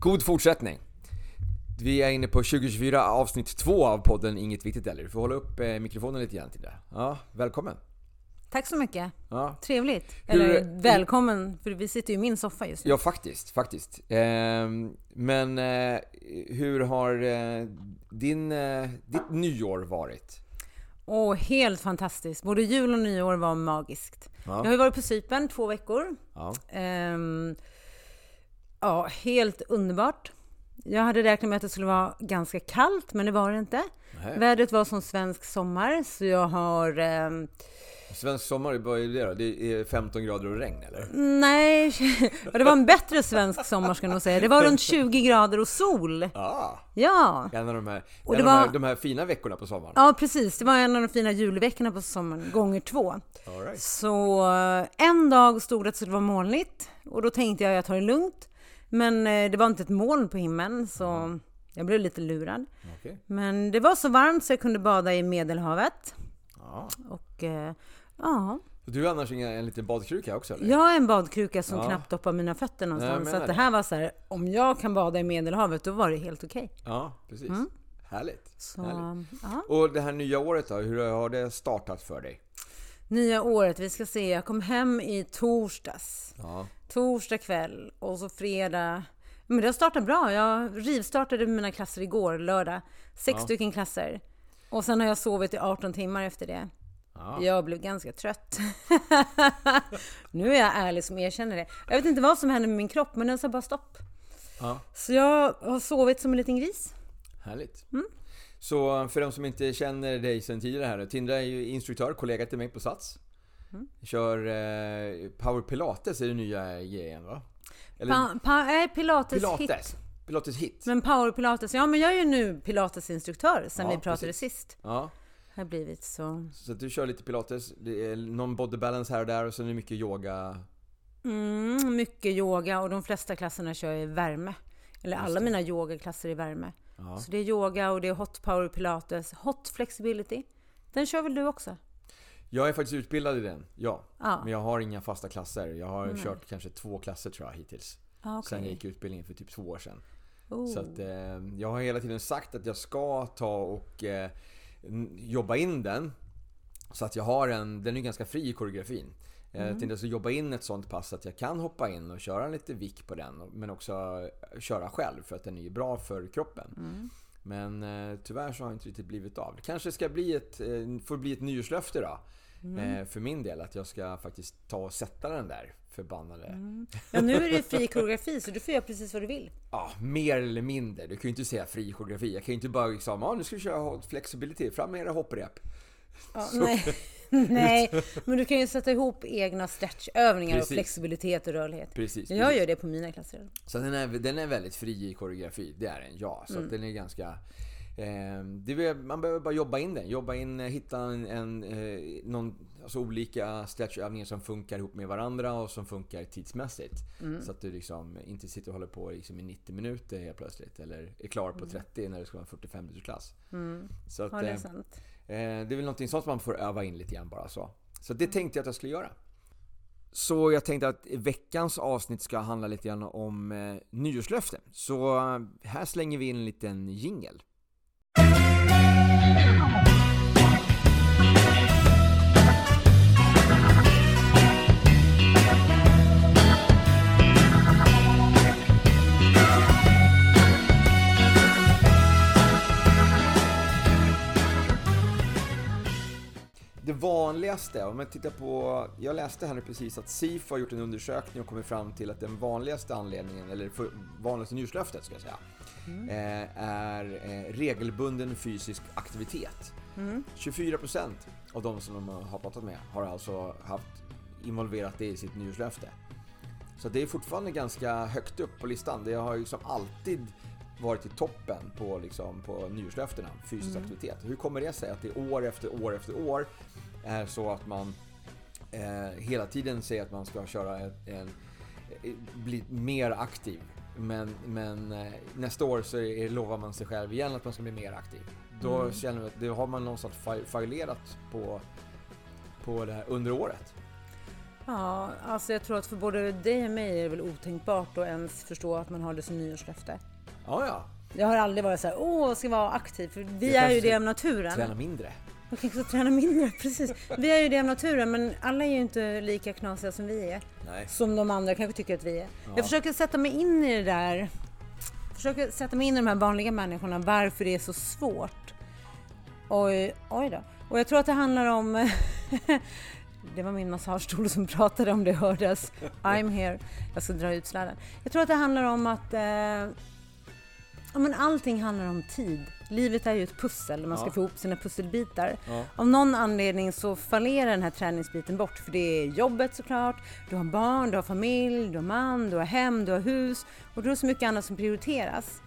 God fortsättning! Vi är inne på 2024 avsnitt 2 av podden Inget Viktigt Eller. Du får hålla upp eh, mikrofonen lite grann till det. Ja, välkommen! Tack så mycket. Ja, Trevligt. Hur- Eller välkommen, för vi sitter ju i min soffa just nu. ja faktiskt, faktiskt. Ehm, men eh, hur har eh, din, ditt nyår varit? Åh, helt fantastiskt. Både jul och nyår var magiskt. Ja. Jag har ju varit på Cypern två veckor. Ja, Ehm, ja, helt underbart. Jag hade räknat med att det skulle vara ganska kallt, men det var det inte. nähä. Vädret var som svensk sommar, så jag har... ehm, Svensk sommar, vad är det då? Det är 15 grader och regn eller? nej, det var en bättre svensk sommar ska jag nog säga. Det var runt 20 grader och sol. Ja, Ja, en av de här, Och det av de, här var- de här fina veckorna på sommaren. ja precis. Det var en av de fina julveckorna på sommaren, gånger två. All right. Så eh, en dag stod det att det vara molnigt och då tänkte jag jag tar det lugnt. Men eh, det var inte ett moln på himlen så jag blev lite lurad. Okej. Men det var så varmt så jag kunde bada i Medelhavet. Ja. Och eh, ja, Du har annars en liten badkruka också eller? jag har en badkruka som Ja. knappt doppar mina fötter någonstans. Så att det här var så här, om jag kan bada i Medelhavet då var det helt okej. Ja, precis. Härligt. Så Härligt. ja. Och det här nya året då, hur har det startat för dig? Nya året, vi ska se, jag kom hem i torsdags. Ja. Torsdag kväll och så fredag. Men det har startat bra. Jag rivstartade mina klasser igår, lördag. Sex Ja. stycken klasser. Och sen har jag sovit i 18 timmar efter det. Ja. Jag blev ganska trött. nu är jag ärlig som erkänner det. Jag vet inte vad som hände med min kropp, men den sa bara stopp. ja. Så jag har sovit som en liten gris. Härligt. Mm. Så för de som inte känner dig sedan tidigare här, Tindra är ju instruktör, kollega till mig på Sats. Mm. Kör eh, Power Pilates är det nya grejen va? Eller Pa, pa, nej, pilates, Pilates. hit. Pilates hit. Men power pilates, ja men jag är ju nu pilatesinstruktör sen Ja, vi pratade precis. sist. Ja, Har blivit så. så du kör lite pilates, det är någon body balance här och där och sen är det mycket yoga. Mm, mycket yoga och de flesta klasserna kör jag i värme. Eller alla mina yogaklasser i värme. Ja. Så det är yoga och det är hot power pilates. Hot flexibility. Den kör väl du också? Jag är faktiskt utbildad i den, ja. Ja. Men jag har inga fasta klasser. Jag har Nej. kört kanske två klasser tror jag hittills. Ah, okej. Sen jag gick utbildningen för typ två år sedan. Oh. Så att, eh, jag har hela tiden sagt att jag ska ta och eh, jobba in den. Så att jag har en, den är ganska fri i koreografin. Eh, Jag tänkte alltså jobba in ett sånt pass att jag kan hoppa in och köra lite vick på den. Men också eh, köra själv för att den är ju bra för kroppen. Mm. Men eh, tyvärr så har det inte riktigt blivit av. Det kanske ska bli ett, eh, får bli ett nyårslöfte då. Eh, för min del att jag ska faktiskt ta och sätta den där förbannade Ja, nu är det fri koreografi så du får göra precis vad du vill. Ja, mer eller mindre. Du kan ju inte säga fri koreografi. Jag kan ju inte bara liksom, ja nu ska vi köra flexibilitet, fram med era hopprep. Ja, nej. nej, men du kan ju sätta ihop egna stretchövningar Precis. och flexibilitet och rörlighet. Precis. Jag gör det på mina klasser. Så den är, den är väldigt fri i koreografi, det är den ja. Så att den är ganska... Är, man behöver bara jobba in den. Jobba in, hitta en, en, eh, någon, alltså olika stretchövningar som funkar ihop med varandra och som funkar tidsmässigt. Så att du liksom inte sitter och håller på liksom i 90 minuter helt plötsligt. Eller är klar på 30 när det ska vara en 45 minuters klass. Så att, Ja, det är eh, sant. Eh, det är väl någonting sånt man får öva in lite grann bara så. Så det tänkte jag att jag skulle göra. Så jag tänkte att veckans avsnitt ska handla lite grann om eh, nyårslöften. Så eh, här slänger vi in en liten jingel. Det vanligaste, om man tittar på... Jag läste här nu precis att SIFO har gjort en undersökning och kommit fram till att den vanligaste anledningen, eller för, vanligaste nyårslöftet ska jag säga, eh, är eh, regelbunden fysisk aktivitet. 24% av de som de har pratat med har alltså haft involverat det i sitt nyårslöfte. Så det är fortfarande ganska högt upp på listan. Det har ju liksom alltid varit i toppen på, liksom, på nyårslöftena, fysisk aktivitet. Hur kommer det sig att det år efter år efter år är så att man eh, hela tiden säger att man ska köra en, en, eh, bli mer aktiv. Men, men eh, nästa år så är, lovar man sig själv igen att man ska bli mer aktiv. Då känner vi att då har man någonstans fa- fallerat på, på det här under året. Ja, alltså jag tror att för både dig och mig är det väl otänkbart att ens förstå att man har det som nyårslöfte. Ja, ja. Jag har aldrig varit så här, åh, ska vara aktiv, för vi Jag är ju det av naturen. Träna mindre. Man kan också träna mindre, precis. Vi är ju det av naturen, men alla är ju inte lika knasiga som vi är. Nej. Som de andra kanske tycker att vi är. Jag försöker sätta mig in i det där. Försöker sätta mig in i de här vanliga människorna, varför det är så svårt. Oj, oj då. Och jag tror att det handlar om... det var min massagestol som pratade om det hördes. I'm here. Jag ska dra ut sladden. Jag tror att det handlar om att... Eh, ja, men allting handlar om tid. Livet är ju ett pussel, man ska Ja. få ihop sina pusselbitar. Ja. Av någon anledning så fallerar den här träningsbiten bort, för det är jobbet såklart, du har barn, du har familj, du har man, du har hem, du har hus och du har så mycket annat som prioriteras.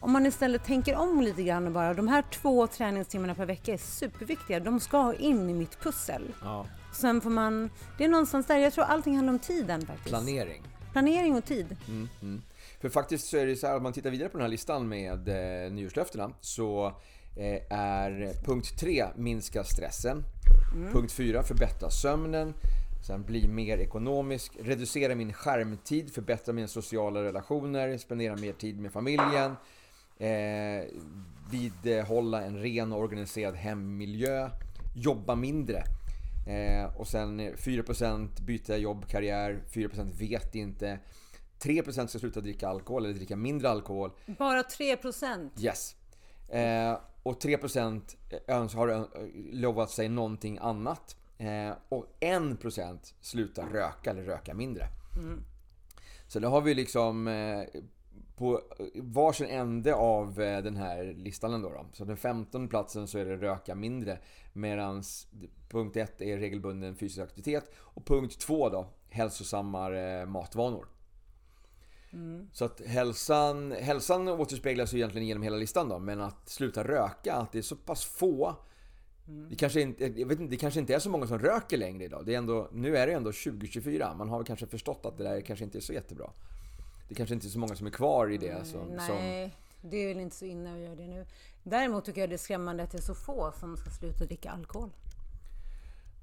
Om man istället tänker om lite grann och bara, de här två träningstimmarna per vecka är superviktiga, de ska in i mitt pussel. Ja. Sen får man, det är någonstans där, jag tror allting handlar om tiden faktiskt. Planering. Planering och tid. Mm, mm. För faktiskt så är det så här, om man tittar vidare på den här listan med eh, nyårslöftena så eh, är punkt 3 minska stressen. Punkt 4 förbättra sömnen. Sen bli mer ekonomisk, reducera min skärmtid, förbättra mina sociala relationer, spendera mer tid med familjen. Eh, vidhålla en ren och organiserad hemmiljö. Jobba mindre. Eh, och sen 4% byta jobb, karriär, 4% vet inte. 3% ska sluta dricka alkohol eller dricka mindre alkohol. Bara 3 procent. Yes. Eh, och 3% öns- har ö- lovat sig någonting annat. Eh, och 1% slutar röka eller röka mindre. Så det har vi liksom eh, på varsin ände av eh, den här listan då, då. Så den 15 platsen så är det röka mindre. Medan punkt 1 är regelbunden fysisk aktivitet. Och punkt 2 då, hälsosammare matvanor. Så att hälsan, hälsan återspeglas ju egentligen genom hela listan då, men att sluta röka, att det är så pass få det kanske, inte, jag vet inte, det kanske inte är så många som röker längre idag. Det är ändå, nu är det ändå 2024. Man har kanske förstått att det där kanske inte är så jättebra. Det kanske inte är så många som är kvar i det. Som, som, Nej, det är väl inte så inne att göra det nu. Däremot tycker jag det är skrämmande att det är så få som ska sluta dricka alkohol.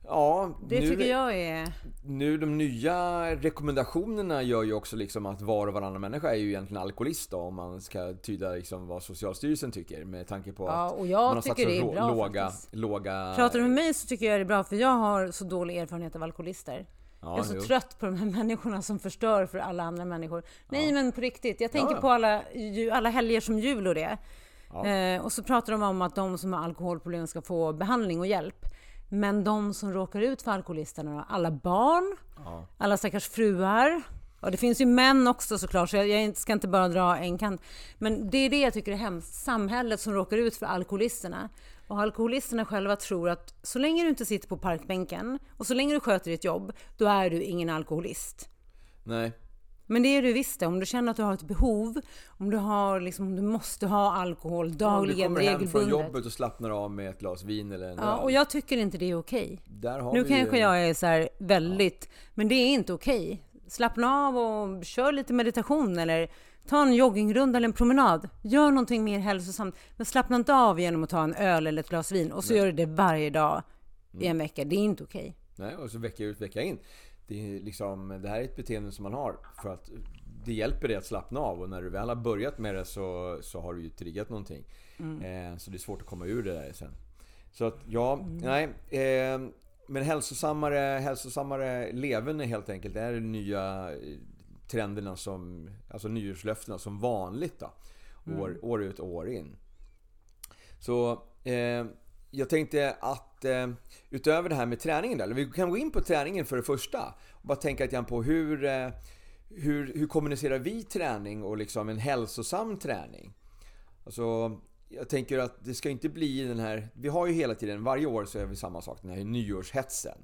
Ja, Det nu, tycker jag är... nu de nya rekommendationerna gör ju också liksom att var och varannan människa är ju egentligen alkoholist då, om man ska tyda liksom vad Socialstyrelsen tycker med tanke på Ja, att man har satt så bra låga, faktiskt. låga... Pratar du med mig så tycker jag det är bra för jag har så dålig erfarenhet av alkoholister. Ja, jag är så jo. trött på de här människorna som förstör för alla andra människor. Nej men på riktigt, jag tänker Ja. på alla, alla helger som jul och det. Ja. Eh, och så pratar de om att de som har alkoholproblem ska få behandling och hjälp. Men de som råkar ut för alkoholisterna, alla barn, Ja. alla stackars fruar. Och det finns ju män också såklart, så jag, jag ska inte bara dra en kant. Men det är det jag tycker är hemskt. Samhället som råkar ut för alkoholisterna. Och alkoholisterna själva tror att så länge du inte sitter på parkbänken och så länge du sköter ditt jobb, då är du ingen alkoholist. Nej. Men det är du visst. Om du känner att du har ett behov, om du, har liksom, om du måste ha alkohol Om du dagligen, kommer hem från regelbundet. jobbet och slappnar av med ett glas vin eller en Ja, och jag tycker inte det är okej. Nu kanske ju... jag är så här väldigt, men det är inte okej. Slappna av och kör lite meditation eller ta en joggingrunda eller en promenad. Gör någonting mer hälsosamt. Men slappna inte av genom att ta en öl eller ett glas vin och så gör du det varje dag i en vecka. Det är inte okej. Nej, och så vecka ut, vecka in. Det, är liksom, det här är ett beteende som man har för att det hjälper dig att slappna av och när du väl har börjat med det så, så har du ju triggat någonting. Eh, så det är svårt att komma ur det där sen. Så att ja, nej. Eh, men hälsosammare, hälsosammare leverne helt enkelt är de nya eh, trenderna som, alltså nyårslöftena som vanligt då. År, år ut och år in. Så eh, jag tänkte att eh, utöver det här med träningen där, eller vi kan gå in på träningen för det första. Och bara tänka lite grann på hur, eh, hur, hur kommunicerar vi träning och liksom en hälsosam träning? Alltså, jag tänker att det ska inte bli den här... Vi har ju hela tiden, varje år så är vi samma sak, den här nyårshetsen.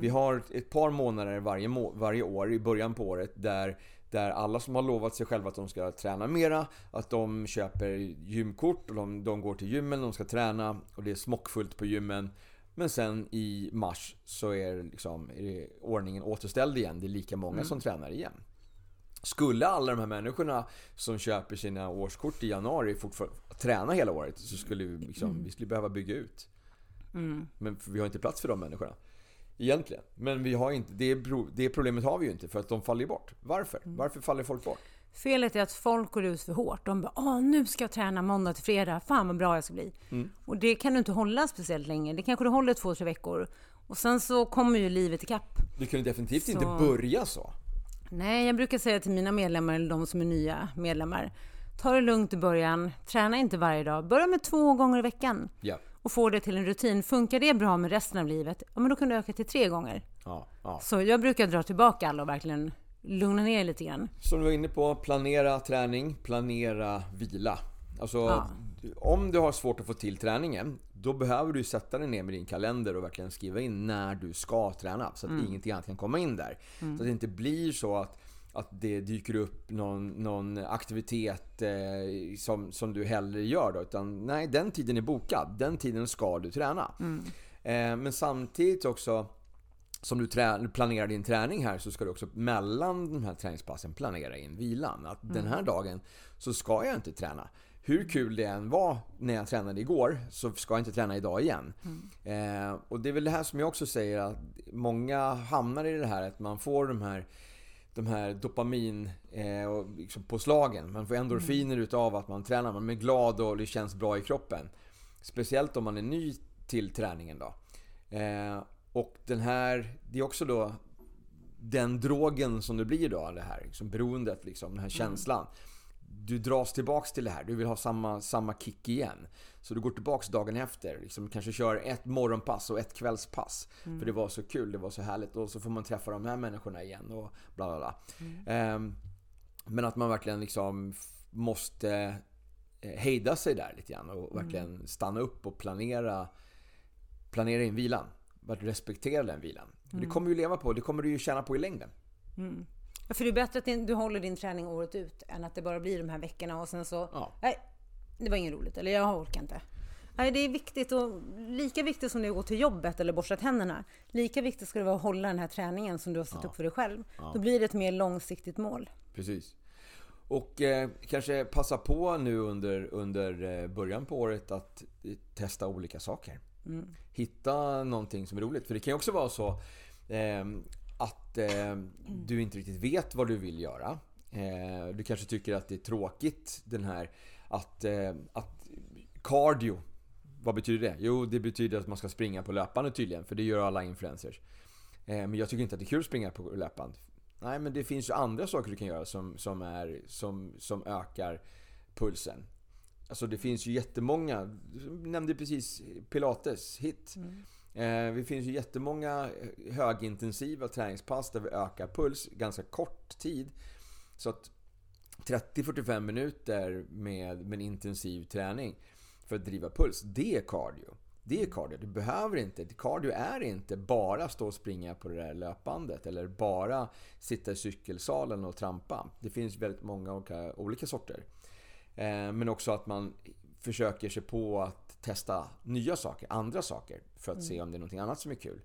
Vi har ett par månader varje, må, varje år i början på året där, där alla som har lovat sig själva att de ska träna mera, att de köper gymkort och de, de går till gymmen, de ska träna och det är smockfullt på gymmen. Men sen i mars så är, liksom, är det ordningen återställd igen. Det är lika många som tränar igen. Skulle alla de här människorna som köper sina årskort i januari fortfarande träna hela året så skulle vi, liksom, vi skulle behöva bygga ut. Men för vi har inte plats för de människorna. Egentligen. Men vi har inte, det, det problemet har vi ju inte för att de faller bort. Varför? Mm. Varför faller folk bort? Felet är att folk går ut för hårt. De bara Åh, nu ska jag träna måndag till fredag. Fan vad bra jag ska bli. Mm. Och det kan du inte hålla speciellt länge. Det kanske du håller två, tre veckor. Och sen så kommer ju livet ikapp. Du kan definitivt så... inte börja så. Nej, jag brukar säga till mina medlemmar, eller de som är nya medlemmar. Ta det lugnt i början. Träna inte varje dag. Börja med två gånger i veckan. Ja. Och få det till en rutin. Funkar det bra med resten av livet, ja men då kan du öka till tre gånger. Ja, ja. Så jag brukar dra tillbaka alla och verkligen lugna ner lite grann. Som du var inne på, planera träning, planera vila. Alltså, ja. om du har svårt att få till träningen, då behöver du sätta dig ner med din kalender och verkligen skriva in när du ska träna. Så att mm. ingenting annat kan komma in där. Mm. Så att det inte blir så att att det dyker upp någon, någon aktivitet eh, som, som du hellre gör då. Utan nej, den tiden är bokad. Den tiden ska du träna. Mm. Eh, men samtidigt också som du planerar din träning här så ska du också mellan de här träningspassen planera in vilan. Att mm. den här dagen så ska jag inte träna. Hur kul det än var när jag tränade igår så ska jag inte träna idag igen. Mm. Eh, och det är väl det här som jag också säger att många hamnar i det här att man får de här de här dopamin eh, och liksom påslagen. Man får endorfiner mm. utav att man tränar. Man är glad och det känns bra i kroppen. Speciellt om man är ny till träningen då. Eh, och den här, det är också då den drogen som det blir då, det här liksom beroendet, liksom, den här mm. känslan. Mm. Du dras tillbaks till det här, du vill ha samma, samma kick igen. Så du går tillbaks dagen efter, liksom, kanske kör ett morgonpass och ett kvällspass. Mm. För det var så kul, det var så härligt och så får man träffa de här människorna igen och bla bla bla. Mm. Um, men att man verkligen liksom måste eh, hejda sig där lite grann och verkligen mm. stanna upp och planera, planera in vilan att respektera den vilan. Mm. Det kommer du leva på, det kommer du ju tjäna på i längden. Mm. Ja, för det är bättre att du håller din träning året ut än att det bara blir de här veckorna och sen så, ja. nej, det var inget roligt, eller jag orkar inte. Nej, det är viktigt och lika viktigt som det är att gå till jobbet eller borsta tänderna, lika viktigt ska det vara att hålla den här träningen som du har satt ja. upp för dig själv. Ja. Då blir det ett mer långsiktigt mål. Precis. Och eh, kanske passa på nu under, under eh, början på året att testa olika saker. Mm. Hitta någonting som är roligt. För det kan ju också vara så eh, att eh, du inte riktigt vet vad du vill göra. Eh, du kanske tycker att det är tråkigt den här att, eh, att cardio, vad betyder det? Jo, det betyder att man ska springa på löpande tydligen, för det gör alla influencers. Eh, men jag tycker inte att det är kul att springa på löpband. Nej, men det finns ju andra saker du kan göra som, som, är, som, som ökar pulsen. Alltså det finns ju jättemånga, du nämnde precis pilates, hit. Mm. Eh, det finns ju jättemånga högintensiva träningspass där vi ökar puls ganska kort tid. Så att 30-45 minuter med, med intensiv träning för att driva puls, det är cardio. Det är cardio. Du behöver inte. Cardio är inte bara stå och springa på det där löpbandet eller bara sitta i cykelsalen och trampa. Det finns väldigt många olika, olika sorter. Eh, men också att man försöker sig på att testa nya saker, andra saker. För att mm. se om det är någonting annat som är kul.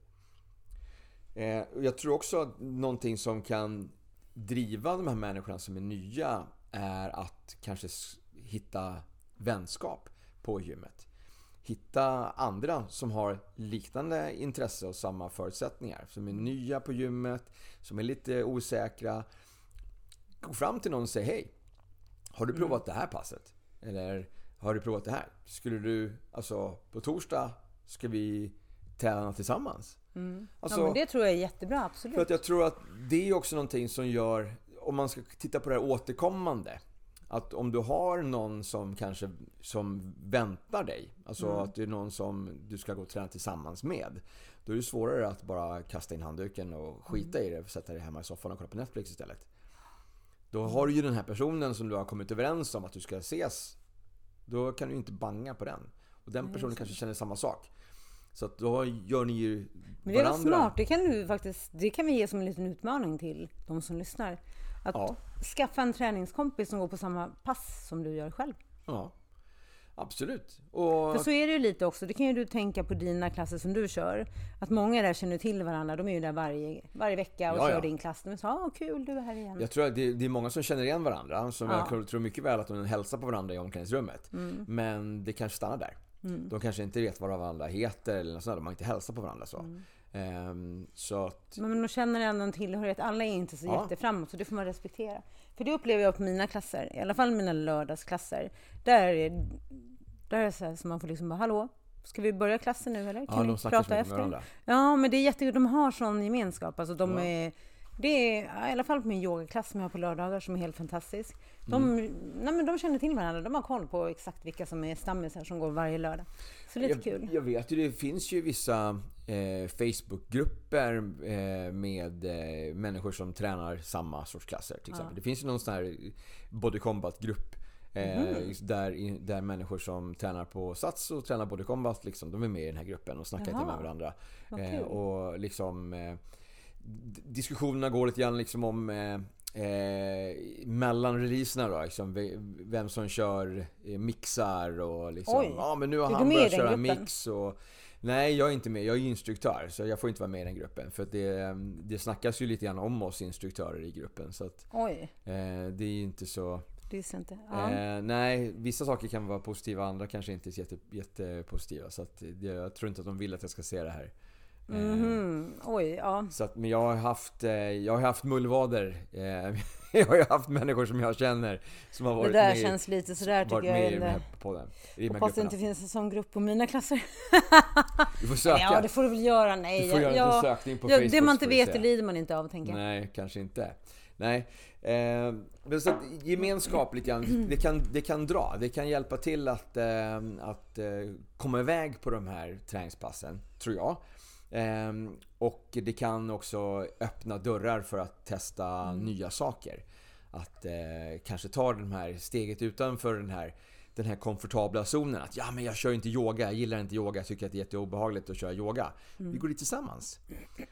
Eh, jag tror också att någonting som kan driva de här människorna som är nya är att kanske hitta vänskap på gymmet. Hitta andra som har liknande intresse och samma förutsättningar. Som är nya på gymmet, som är lite osäkra. Gå fram till någon och säg hej. Har du provat mm. det här passet? Eller har du provat det här? Skulle du, alltså på torsdag ska vi träna tillsammans? Mm. Alltså, ja, men det tror jag är jättebra, absolut. För att jag tror att det är också någonting som gör, om man ska titta på det här återkommande. Att om du har någon som kanske som väntar dig, alltså mm. att det är någon som du ska gå och träna tillsammans med. Då är det svårare att bara kasta in handduken och skita mm. i det och sätta dig hemma i soffan och kolla på Netflix istället. Då har du ju den här personen som du har kommit överens om att du ska ses. Då kan du inte banga på den. Och den personen kanske känner samma sak. Så att då gör ni ju Men det var smart. Det kan du faktiskt, det kan vi ge som en liten utmaning till de som lyssnar. Att ja. skaffa en träningskompis som går på samma pass som du gör själv. Ja. Absolut. Och... För så är det ju lite också. Det kan ju du tänka på dina klasser som du kör. Att många där känner till varandra. De är ju där varje, varje vecka och ja, kör ja. din klass. De sa, åh kul, du är här igen. Jag tror att det, det är många som känner igen varandra. Som ja. jag tror mycket väl att de hälsar på varandra i omklädningsrummet. Mm. Men det kanske stannar där. Mm. De kanske inte vet vad varandra heter eller något sånt. De har inte hälsat på varandra så. Mm. Ehm, så att, Men de känner ändå en tillhörighet. Alla är inte så Ja. jätteframåt, så det får man respektera. För det upplever jag på mina klasser, i alla fall mina lördagsklasser. Där är där är det så här som man får liksom bara, hallå, ska vi börja klassen nu eller? ja, Kan de vi så mycket med varandra. Ja, men det är jättekul. De har sån gemenskap. Alltså de Ja. är, det är i alla fall på min yogaklass som jag har på lördagar som är helt fantastisk. De, Mm. nej, men de känner till varandra. De har koll på exakt vilka som är stammisar som går varje lördag. Så lite jag, kul. Jag vet ju, det finns ju vissa eh, Facebookgrupper eh, med eh, människor som tränar samma sorts klasser. Till exempel. Det finns ju någon sån här body combat-grupp. Eh, Mhm. där, där människor som tränar på Sats och tränar body combat, liksom, de är med i den här gruppen och snackar lite Jaha. med varandra. Eh, och liksom eh, Diskussionerna går lite grann liksom om eh, eh, mellan releaserna då, liksom, ve- vem som kör eh, mixar och liksom, Oj. ja men nu har han börjat köra mix och Nej, jag är inte med. Jag är instruktör, så jag får inte vara med i den gruppen. För det, det snackas ju lite grann om oss instruktörer i gruppen. Så att Oj, eh, det är ju inte så... det inte. Ja. Eh, nej, vissa saker kan vara positiva, andra kanske inte är jätte, jättepositiva. Så att jag tror inte att de vill att jag ska se det här. Eh, Mhm. Oj, ja. så att, men jag har haft, eh, jag har haft mullvader. Eh, jag har ju haft människor som jag känner som har Det varit där med, känns lite sådär tycker med jag. i den här podden. I hoppas det inte finns en sån grupp på mina klasser. Du får söka. Ja, det får du väl göra. Nej, du får göra en jag, liten sökning på ja, Facebook. det man inte vet, det lider man inte av, tänker jag. Nej, kanske inte. Nej. Eh, men så att gemenskap lite grann, det kan, det kan dra. Det kan hjälpa till att, eh, att eh, komma iväg på de här träningspassen, tror jag. Eh, och det kan också öppna dörrar för att testa nya saker. Att eh, kanske ta det här steget utanför den här den här komfortabla zonen. Att ja, men jag kör inte yoga, jag gillar inte yoga, jag tycker att det är jätteobehagligt att köra yoga. Vi går dit tillsammans.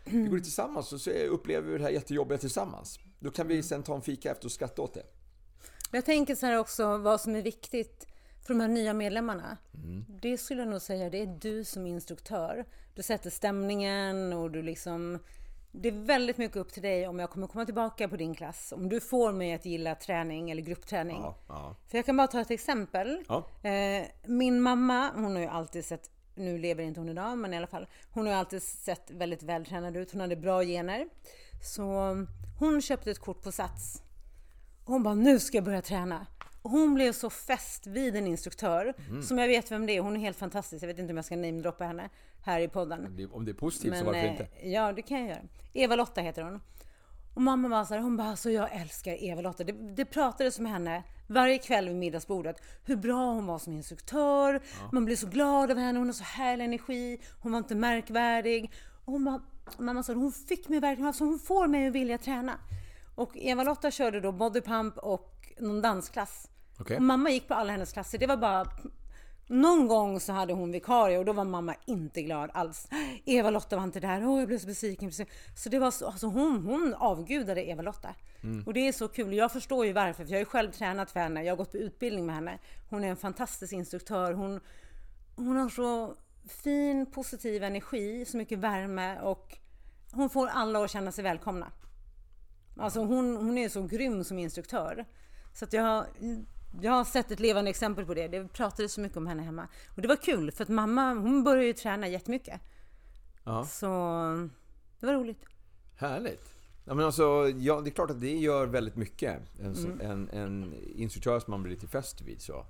Vi går dit tillsammans och så upplever vi det här jättejobbiga tillsammans. Då kan vi sen ta en fika efter och skratta åt det. Jag tänker så här också, vad som är viktigt för de här nya medlemmarna. Mm. Det skulle jag nog säga, det är du som instruktör. Du sätter stämningen och du liksom... Det är väldigt mycket upp till dig om jag kommer komma tillbaka på din klass. Om du får mig att gilla träning eller gruppträning. Ja, ja. För jag kan bara ta ett exempel. Ja. Eh, min mamma, hon har ju alltid sett, nu lever inte hon idag, men i alla fall. Hon har ju alltid sett väldigt vältränad ut. Hon hade bra gener. Så hon köpte ett kort på Sats. Och hon bara, nu ska jag börja träna. Hon blev så fäst vid en instruktör, Mm. som jag vet vem det är. Hon är helt fantastisk. Jag vet inte om jag ska namedroppa henne här i podden. Om det- Om är positivt så Men, varför eh, inte? Ja, det kan jag göra. Eva-Lotta heter hon. Och mamma var så här, hon bara, alltså jag älskar Eva-Lotta. Det, det pratades med henne varje kväll vid middagsbordet. Hur bra hon var som instruktör. Man blev så glad av henne. Hon har så härlig energi. Hon var inte märkvärdig. Och hon bara, mamma sa, hon fick mig verkligen, alltså hon får mig att vilja träna. Och Eva-Lotta körde då bodypump och någon dansklass. Okej. Och mamma gick på alla hennes klasser. Det var bara någon gång så hade hon vikarie och då var mamma inte glad alls. Eva-Lotta var inte där, åh jag blev så besviken. Så det var så, alltså hon, hon avgudade Eva-Lotta. Och det är så kul, jag förstår ju varför, för jag har ju själv tränat för henne, jag har gått på utbildning med henne. Hon är en fantastisk instruktör, hon, hon har så fin positiv energi, så mycket värme och hon får alla att känna sig välkomna. Alltså hon, hon är så grym som instruktör. Så att jag, har- jag har sett ett levande exempel på det. Det pratades så mycket om henne hemma. Och det var kul för att mamma hon började ju träna jättemycket. Ja. Så det var roligt. Härligt. Ja, men alltså, ja, det är klart att det gör väldigt mycket. En, Mm. en, en instruktör som man blir lite fäst vid. Så.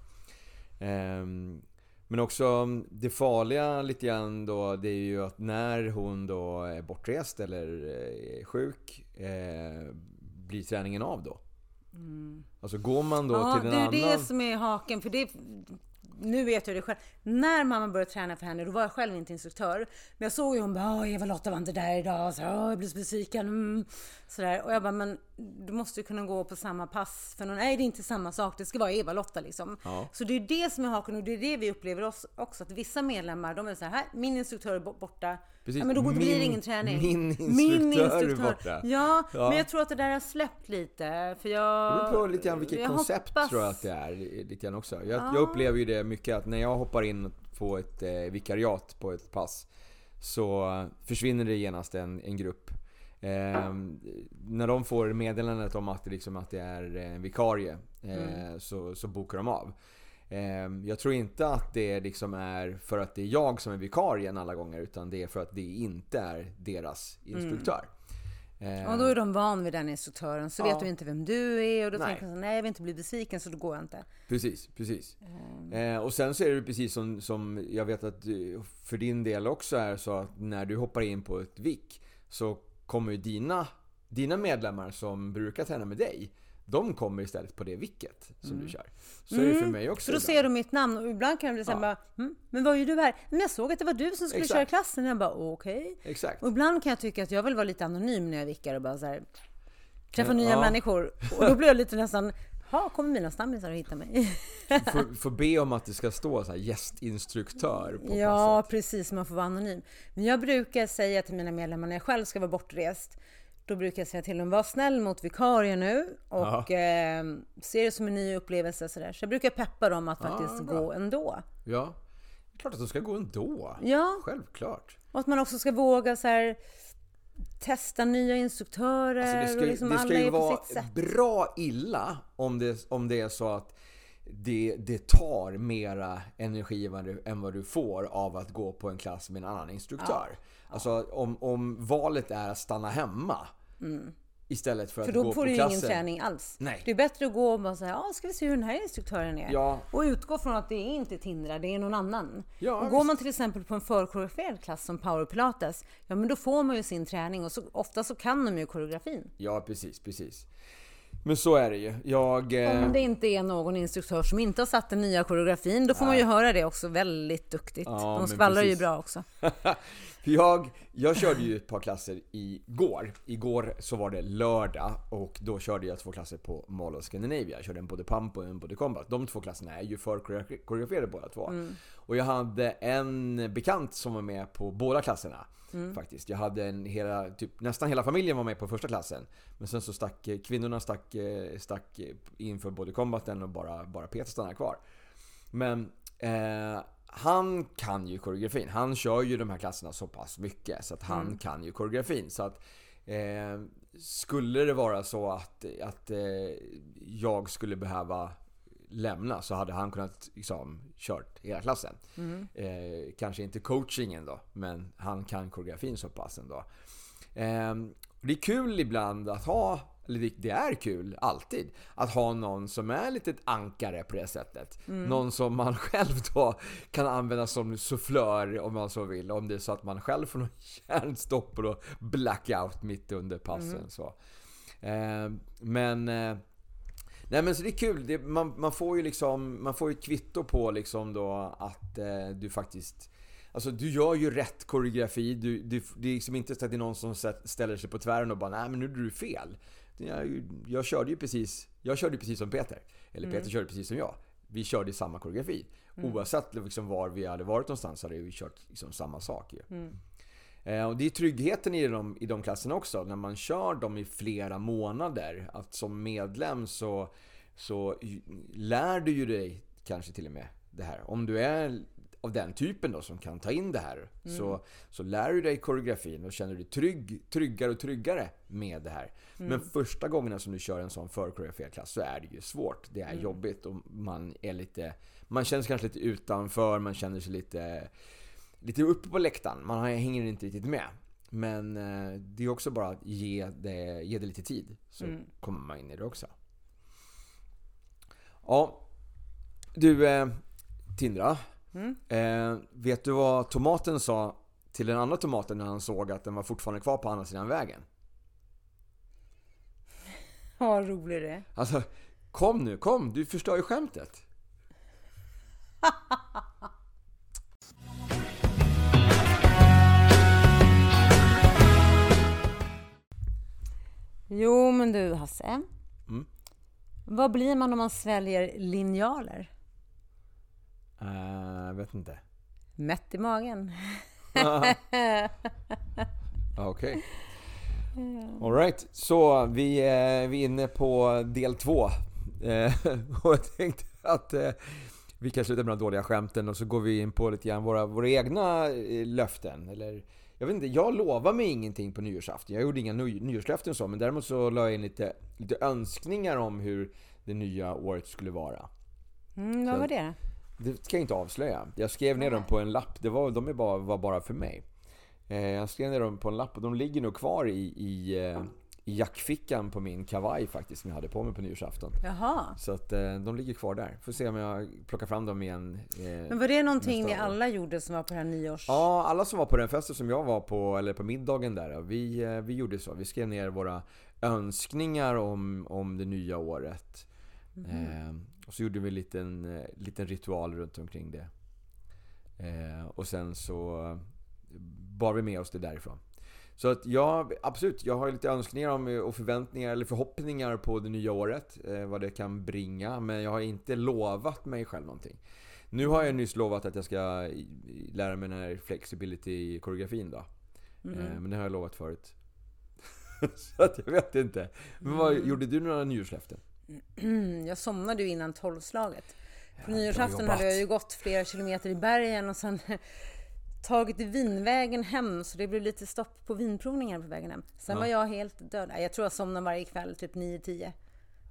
Ehm, men också det farliga lite grann då, det är ju att när hon då är bortrest eller är sjuk, eh, blir träningen av då? Alltså går man då Mm. Ja, till det en är annan... det som är haken. För det, nu vet jag det själv. När mamma började träna för henne, då var jag själv inte instruktör. Men jag såg ju hon bara, "Åh, Eva-Lotta var inte där idag. Så, "Åh, jag blev så besviken. Mm. Sådär. Och jag bara, men du måste ju kunna gå på samma pass. För någon, nej, det är inte samma sak. Det ska vara Eva-Lotta liksom. Ja. Så det är det som är haken och det är det vi upplever oss också. Att vissa medlemmar, de är så här, min instruktör är bo- borta. Precis. Ja, men då blir det Min- ingen träning. min instruktör är borta. Ja, Ja. men jag tror att det där har släppt lite. För jag... Det beror på lite grann vilket koncept hoppas- tror jag att det är. Lite grann också. Jag, jag upplever ju det mycket att när jag hoppar in på ett eh, vikariat på ett pass så försvinner det genast en, en grupp. Eh, när de får meddelandet om att liksom, att det är en vikarie eh, så, så bokar de av. Ehm, jag tror inte att det liksom är för att det är jag som är vikarien alla gånger utan det är för att det inte är deras instruktör. Mm. Och då är de van vid den instruktören, så ja. vet du inte vem du är och då nej. tänker de nej jag vill inte bli besviken så då går jag inte. Precis, precis. Mm. Eh, och sen så är det precis som, som jag vet att för din del också är så att när du hoppar in på ett VIK så kommer ju dina, dina medlemmar som brukar träna med dig de kommer istället på det vicket som mm. du kör. Så mm. är det för mm. mig också. För då ibland. ser de mitt namn och ibland kan de bli såhär ja. bara, hm, men vad gör du här? Men jag såg att det var du som skulle Exakt. köra klassen. Och jag bara, okej. Okay. Exakt. Och ibland kan jag tycka att jag vill vara lite anonym när jag vickar och bara så här, träffa ja. nya människor. Och då blir jag lite nästan, Ja, kommer mina stammisar att hitta mig? får, får be om att det ska stå så här gästinstruktör på Ja, passet. precis. Man får vara anonym. Men jag brukar säga till mina medlemmar när jag själv ska vara bortrest då brukar jag säga till dem, var snäll mot vikarien nu och eh, se det som en ny upplevelse. Sådär. Så jag brukar peppa dem att faktiskt ja, gå ändå. Ja, klart att de ska gå ändå. Ja. Självklart. Och att man också ska våga så här, testa nya instruktörer. Alltså det ska, och liksom det ska ju vara bra illa om det, om det är så att det, det tar mera energi än vad, du, än vad du får av att gå på en klass med en annan instruktör. Ja. Alltså om, om valet är att stanna hemma Mm. Istället för, för att gå på klassen. För då får du ingen träning alls. Nej. Det är bättre att gå och bara säga, ja ska vi se hur den här instruktören är. Ja. Och utgå från att det är inte Tindra, det är någon annan. Ja, och går man till exempel på en förkoreograferad klass som power pilates, ja men då får man ju sin träning och så, ofta så kan de ju koreografin. Ja precis, precis. Men så är det ju. Jag, eh... Om det inte är någon instruktör som inte har satt den nya koreografin, då får Nej. man ju höra det också väldigt duktigt. Ja, De skvallrar ju bra också. jag, jag körde ju ett par klasser igår. Igår så var det lördag och då körde jag två klasser på Mall of Scandinavia. Jag körde en Body Pump och en Body Combat. De två klasserna är ju för koreograferade båda två. Mm. Och jag hade en bekant som var med på båda klasserna. Mm. Faktiskt. Jag hade en hela, typ, nästan hela familjen var med på första klassen. Men sen så stack kvinnorna stack, stack inför Body Combaten och bara, bara Peter stannade kvar. Men eh, han kan ju koreografin. Han kör ju de här klasserna så pass mycket så att han mm. kan ju koreografin. Så att eh, skulle det vara så att, att eh, jag skulle behöva lämna så hade han kunnat liksom, kört hela klassen. Mm. Eh, kanske inte coachingen då, men han kan koreografin så pass ändå. Eh, det är kul ibland att ha eller det är kul, alltid, att ha någon som är lite ett ankare på det sättet. Mm. Någon som man själv då kan använda som sufflör om man så vill. Om det är så att man själv får någon hjärnstopp och blackout mitt under passen. Mm. Så. Eh, men... Nej men så det är kul. Det, man, man, får ju liksom, man får ju kvitto på liksom då att eh, du faktiskt Alltså du gör ju rätt koreografi. Du, du, det är liksom inte så att det är någon som ställer sig på tvären och bara nej men nu gjorde du fel jag, jag körde ju precis, jag körde precis som Peter. Eller mm. Peter körde precis som jag. Vi körde samma koreografi. Mm. Oavsett liksom var vi hade varit någonstans hade vi kört liksom samma sak. Mm. Eh, och det är tryggheten i de, i de klasserna också. När man kör dem i flera månader. Att som medlem så, så lär du ju dig kanske till och med det här. Om du är av den typen då som kan ta in det här. Mm. Så, så lär du dig koreografin och känner dig trygg, tryggare och tryggare med det här. Mm. Men första gångerna som du kör en sån förkoreograferad klass så är det ju svårt. Det är mm. jobbigt och man är lite... Man känner sig kanske lite utanför, man känner sig lite... Lite uppe på läktaren. Man hänger inte riktigt med. Men eh, det är också bara att ge det, ge det lite tid. Så mm. kommer man in i det också. Ja. Du, eh, Tindra. Mm. Eh, vet du vad tomaten sa till den andra tomaten när han såg att den var fortfarande kvar på andra sidan vägen? Vad rolig det. Alltså, kom nu, kom! Du förstör ju skämtet. jo, men du Hasse. Mm. Vad blir man om man sväljer linjaler? Uh, vet inte. Mätt i magen. Okej. Okay. Alright, så vi, är, vi är inne på del två. Eh, och jag tänkte att eh, vi kan sluta med de dåliga skämten och så går vi in på lite grann våra, våra egna löften. Eller, jag vet inte, jag lovar mig ingenting på nyårsafton. Jag gjorde inga ny, nyårslöften så, men däremot så la jag in lite, lite önskningar om hur det nya året skulle vara. Mm, vad var det då? Det ska jag inte avslöja. Jag skrev ner dem på en lapp. Det var, de är bara, var bara för mig. Eh, jag skrev ner dem på en lapp och de ligger nog kvar i, i, eh, i jackfickan på min kavaj faktiskt som jag hade på mig på nyårsafton. Jaha. Så att eh, de ligger kvar där. Får se om jag plockar fram dem igen. eh, Men var det någonting ni alla gjorde som var på det här nyårs... Ja, alla som var på den festen som jag var på, eller på middagen där, vi, eh, vi gjorde så. Vi skrev ner våra önskningar om, om det nya året. Eh, och så gjorde vi en liten, eh, liten ritual runt omkring det. Eh, och sen så bar vi med oss det därifrån. Så att jag, absolut, jag har lite önskningar om, och förväntningar eller förhoppningar på det nya året. Eh, vad det kan bringa. Men jag har inte lovat mig själv någonting. Nu har jag nyss lovat att jag ska lära mig den här flexibility-koreografin då. Eh, men det har jag lovat förut. Så att jag vet inte. Men vad, gjorde du några nyårslöften? Mm, jag somnade ju innan tolvslaget. På Ja, nyårsafton hade jag ju gått flera kilometer i bergen och sen tagit vinvägen hem så det blev lite stopp på vinprovningar på vägen hem. Sen Ja. var jag helt död. Jag tror jag somnade varje kväll, typ 9-10.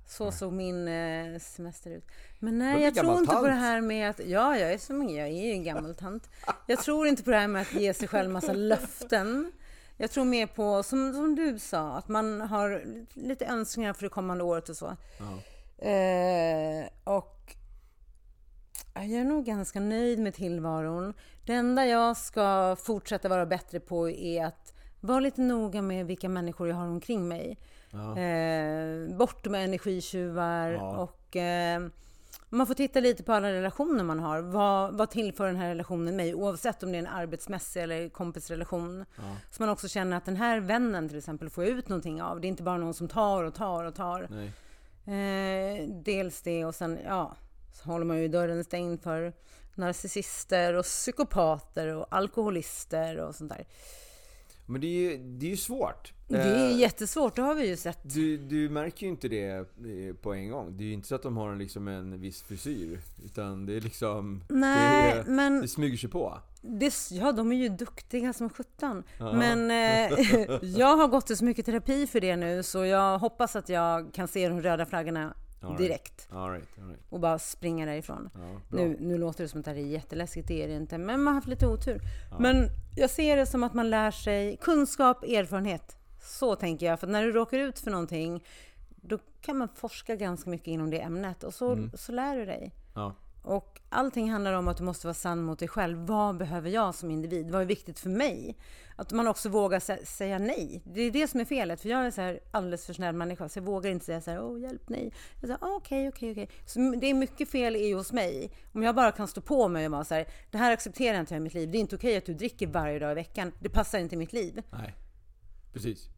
Så såg min eh, semester ut. Men nej, jag tror inte på det tant. här med att... Ja, jag är, som, jag är ju en gammal tant. Jag tror inte på det här med att ge sig själv massa löften. Jag tror mer på, som, som du sa, att man har lite önskningar för det kommande året och så. Ja. Eh, och ja, jag är nog ganska nöjd med tillvaron. Det enda jag ska fortsätta vara bättre på är att vara lite noga med vilka människor jag har omkring mig. Ja. Eh, bort med energitjuvar Ja. och eh, man får titta lite på alla relationer man har. Vad, vad tillför den här relationen mig? Oavsett om det är en arbetsmässig eller kompisrelation. Ja. Så man också känner att den här vännen till exempel får ut någonting av. Det är inte bara någon som tar och tar och tar. Eh, dels det och sen, ja, så håller man ju dörren stängd för narcissister och psykopater och alkoholister och sånt där. Men det är ju, det är ju svårt. Det är Eh, jättesvårt, det har vi ju sett. Du, du märker ju inte det eh, på en gång. Det är ju inte så att de har en, liksom en viss frisyr. Utan det är liksom... Nej, det, är, men det smyger sig på. det, ja, de är ju duktiga som sjutton. Ja. Men eh, jag har gått i så mycket terapi för det nu så jag hoppas att jag kan se de röda flaggorna. Direkt All right, all right. och bara springa därifrån. Ja. Nu, nu låter det som att det här är jätteläskigt, det är det inte. Men man har haft lite otur. Men jag ser det som att man lär sig kunskap, erfarenhet. Så tänker jag. För när du råkar ut för någonting, då kan man forska ganska mycket inom det ämnet. Och så, så lär du dig. Ja. Och allting handlar om att du måste vara sann mot dig själv. Vad behöver jag som individ? Vad är viktigt för mig? Att man också vågar sä- säga nej. Det är det som är felet. För jag är så här alldeles för snäll människa. Så jag vågar inte säga så här, åh hjälp, nej. Jag säger, ah, okej, okej, okej. Så det är mycket fel i hos mig. Om jag bara kan stå på mig och vara så här, det här accepterar inte jag i mitt liv. Det är inte okej att du dricker varje dag i veckan. Det passar inte i mitt liv. Nej. Precis.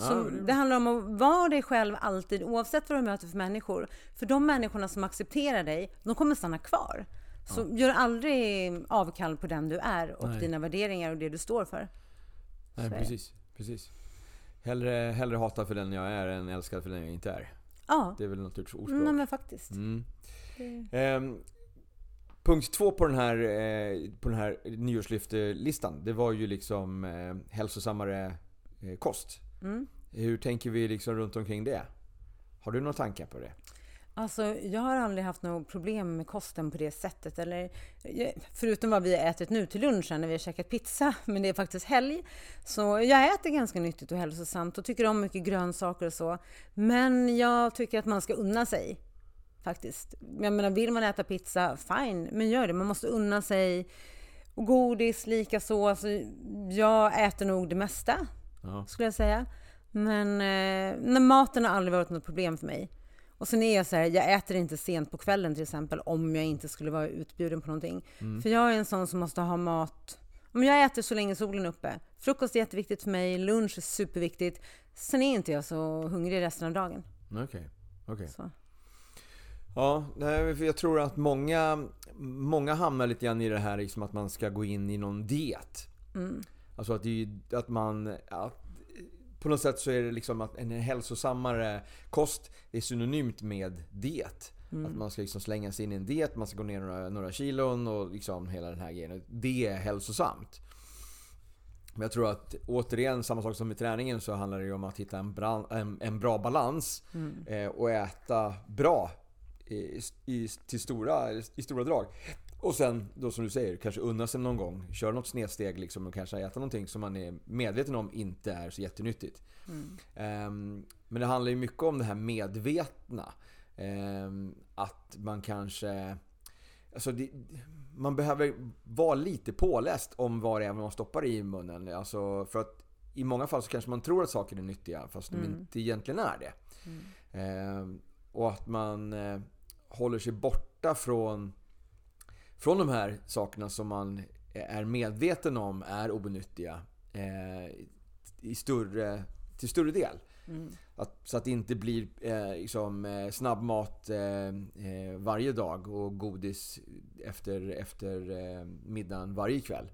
Så Ja, det handlar om att vara dig själv alltid, oavsett vad du möter för människor. För de människorna som accepterar dig, de kommer stanna kvar. Så gör aldrig avkall på den du är och Nej. dina värderingar och det du står för. Nej, Så precis. precis. Hellre, hellre hatad för den jag är än älskad för den jag inte är. Ja, Det är väl något sorts ordspråk. nej, men faktiskt. Mm. Det- Ehm, punkt två på den här, eh, på den här nyårslyftelistan, det var ju liksom eh, hälsosammare eh, kost. Mm. Hur tänker vi liksom runt omkring det? Har du några tankar på det? Alltså, jag har aldrig haft något problem med kosten på det sättet. Eller, förutom vad vi har ätit nu till lunchen när vi har käkat pizza, men det är faktiskt helg. Så jag äter ganska nyttigt och hälsosamt och tycker om mycket grönsaker och så. Men jag tycker att man ska unna sig. Faktiskt. Jag menar, vill man äta pizza, fine, men gör det. Man måste unna sig. Och godis likaså. Alltså, jag äter nog det mesta Ja. skulle jag säga. Men eh, nej, maten har aldrig varit något problem för mig. Och sen är jag så här, jag äter inte sent på kvällen till exempel om jag inte skulle vara utbjuden på någonting. För jag är en sån som måste ha mat. Om jag äter så länge solen är uppe. Frukost är jätteviktigt för mig, lunch är superviktigt. Sen är inte jag så hungrig resten av dagen. Okej. okej. Så. Ja, jag tror att många, många hamnar lite grann i det här liksom att man ska gå in i någon diet. Mm. Alltså att, det, att man... Att, på något sätt så är det liksom att en hälsosammare kost är synonymt med diet. Att man ska liksom slänga sig in i en diet, man ska gå ner några, några kilon och liksom hela den här grejen. Det är hälsosamt. Men jag tror att återigen, samma sak som med träningen, så handlar det ju om att hitta en bra, en, en bra balans. Eh, och äta bra i, i, till stora, i stora drag. Och sen då som du säger, kanske unna sig någon gång. Köra något snedsteg liksom och kanske äta någonting som man är medveten om inte är så jättenyttigt. Mm. Um, men det handlar ju mycket om det här medvetna. Um, att man kanske... Alltså det, man behöver vara lite påläst om vad det är man stoppar i munnen. Alltså för att i många fall så kanske man tror att saker är nyttiga fast mm. de inte egentligen är det. Mm. Um, och att man uh, håller sig borta från från de här sakerna som man är medveten om är onyttiga eh, i större, till större del. Mm. Att, så att det inte blir eh, liksom, eh, snabbmat eh, eh, varje dag och godis efter, efter eh, middagen varje kväll.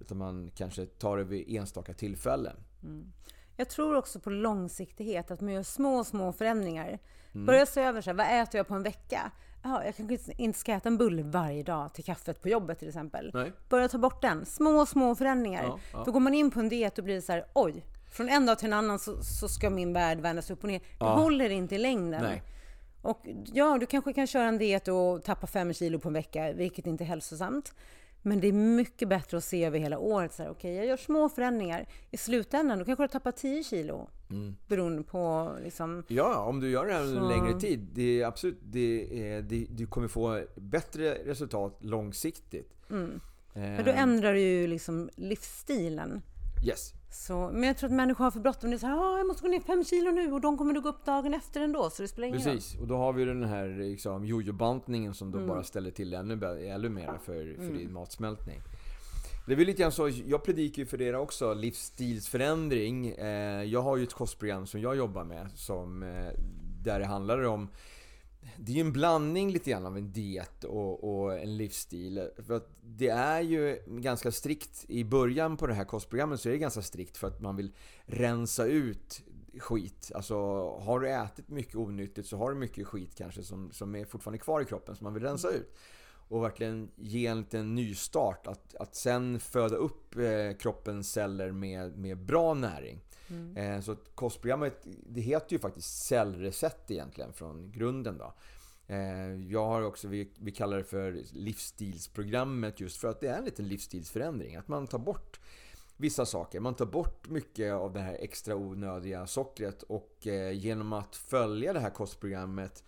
Utan man kanske tar det vid enstaka tillfällen. Mm. Jag tror också på långsiktighet, att man gör små, små förändringar. Mm. Börja se över, så här, vad äter jag på en vecka? Ja, jag kanske inte ska äta en bulle varje dag till kaffet på jobbet till exempel. Nej. Börja ta bort den. Små, små förändringar. Ja, ja. För går man in på en diet då blir det så här, oj, från en dag till en annan så, så ska min värld vändas upp och ner. Det ja. håller inte i längden. Nej. Och ja, du kanske kan köra en diet och tappa fem kilo på en vecka, vilket inte är hälsosamt. Men det är mycket bättre att se över hela året. Okej, okay, jag gör små förändringar. I slutändan då kanske du tappar 10 kilo. Mm. Beroende på liksom... Ja, om du gör det här under en längre tid. Det är absolut, det är, det, du kommer få bättre resultat långsiktigt. Mm. Men då ändrar du ju liksom livsstilen. Yes. Så, men jag tror att människor har för bråttom. Det är så här, ah, jag måste gå ner fem kilo nu och de kommer du gå upp dagen efter ändå. Så det spelar ingen Precis, roll. och då har vi den här liksom, jojo-bantningen som då mm. bara ställer till ännu, ännu mer för, för mm. din matsmältning. Det är väl lite grann så, jag predikar ju för er också, livsstilsförändring. Eh, jag har ju ett kostprogram som jag jobbar med som, eh, där det handlar om det är ju en blandning lite grann av en diet och, och, en livsstil. För att det är ju ganska strikt i början på det här kostprogrammet så är det ganska strikt för att man vill rensa ut skit. Alltså har du ätit mycket onyttigt så har du mycket skit kanske som, som är fortfarande kvar i kroppen som man vill rensa ut. Och verkligen ge en liten nystart. Att, att sen föda upp eh, kroppens celler med, med bra näring. Mm. Eh, så kostprogrammet, det heter ju faktiskt cellreset egentligen från grunden då. Eh, jag har också, vi, vi kallar det för livsstilsprogrammet just för att det är en liten livsstilsförändring. Att man tar bort vissa saker. Man tar bort mycket av det här extra onödiga sockret och eh, genom att följa det här kostprogrammet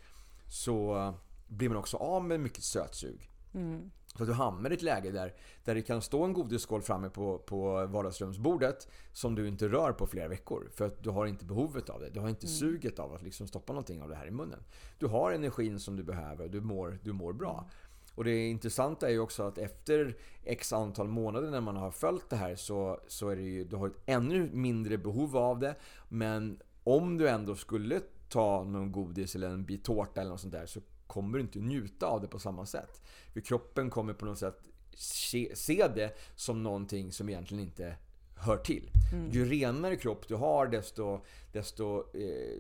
så blir man också av med mycket sötsug. Mm. Så att du hamnar i ett läge där, där det kan stå en godisskål framme på, på vardagsrumsbordet som du inte rör på flera veckor. För att du har inte behovet av det. Du har inte mm. suget av att liksom stoppa någonting av det här i munnen. Du har energin som du behöver och du mår, du mår bra. Mm. Och det intressanta är ju också att efter x antal månader när man har följt det här så, så är det ju, du har ett ännu mindre behov av det. Men om du ändå skulle ta någon godis eller en bit tårta eller något sånt där så kommer du inte njuta av det på samma sätt. För kroppen kommer på något sätt se, se det som någonting som egentligen inte hör till. Mm. Ju renare kropp du har desto, desto eh,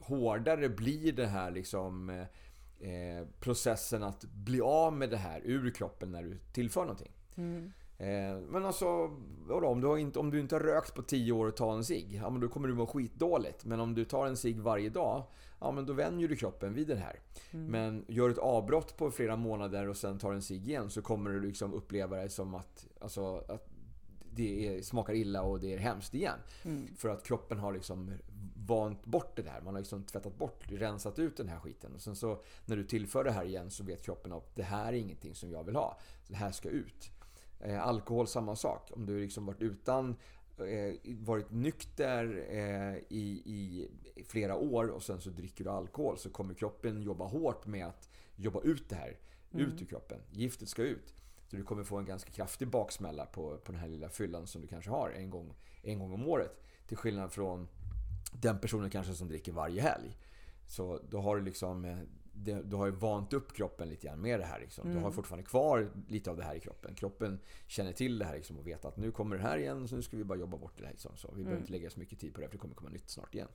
hårdare blir det här liksom eh, processen att bli av med det här ur kroppen när du tillför någonting. Mm. Eh, men alltså, vadå, om, du inte, om du inte har rökt på 10 år och tar en cigg, ja, men då kommer du må skitdåligt. Men om du tar en cigg varje dag, ja men då vänjer du kroppen vid det här. Mm. Men gör ett avbrott på flera månader och sen tar en cigg igen så kommer du liksom uppleva det som att, alltså, att det är, smakar illa och det är hemskt igen. Mm. För att kroppen har liksom vant bort det där. Man har liksom tvättat bort, rensat ut den här skiten. Och sen så när du tillför det här igen så vet kroppen att det här är ingenting som jag vill ha. Det här ska ut. Eh, alkohol samma sak. Om du liksom varit utan eh, varit nykter eh, i, i flera år och sen så dricker du alkohol så kommer kroppen jobba hårt med att jobba ut det här. Mm. Ut ur kroppen. Giftet ska ut. Så du kommer få en ganska kraftig baksmälla på, på den här lilla fyllan som du kanske har en gång, en gång om året. Till skillnad från den personen kanske som dricker varje helg. Så då har du liksom eh, det, du har ju vant upp kroppen lite grann med det här. Liksom. Mm. Du har mm. fortfarande kvar lite av det här i kroppen. Kroppen känner till det här liksom, och vet att nu kommer det här igen, så nu ska vi bara jobba bort det här. Liksom. Så vi mm. behöver inte lägga så mycket tid på det, för det kommer komma nytt snart igen.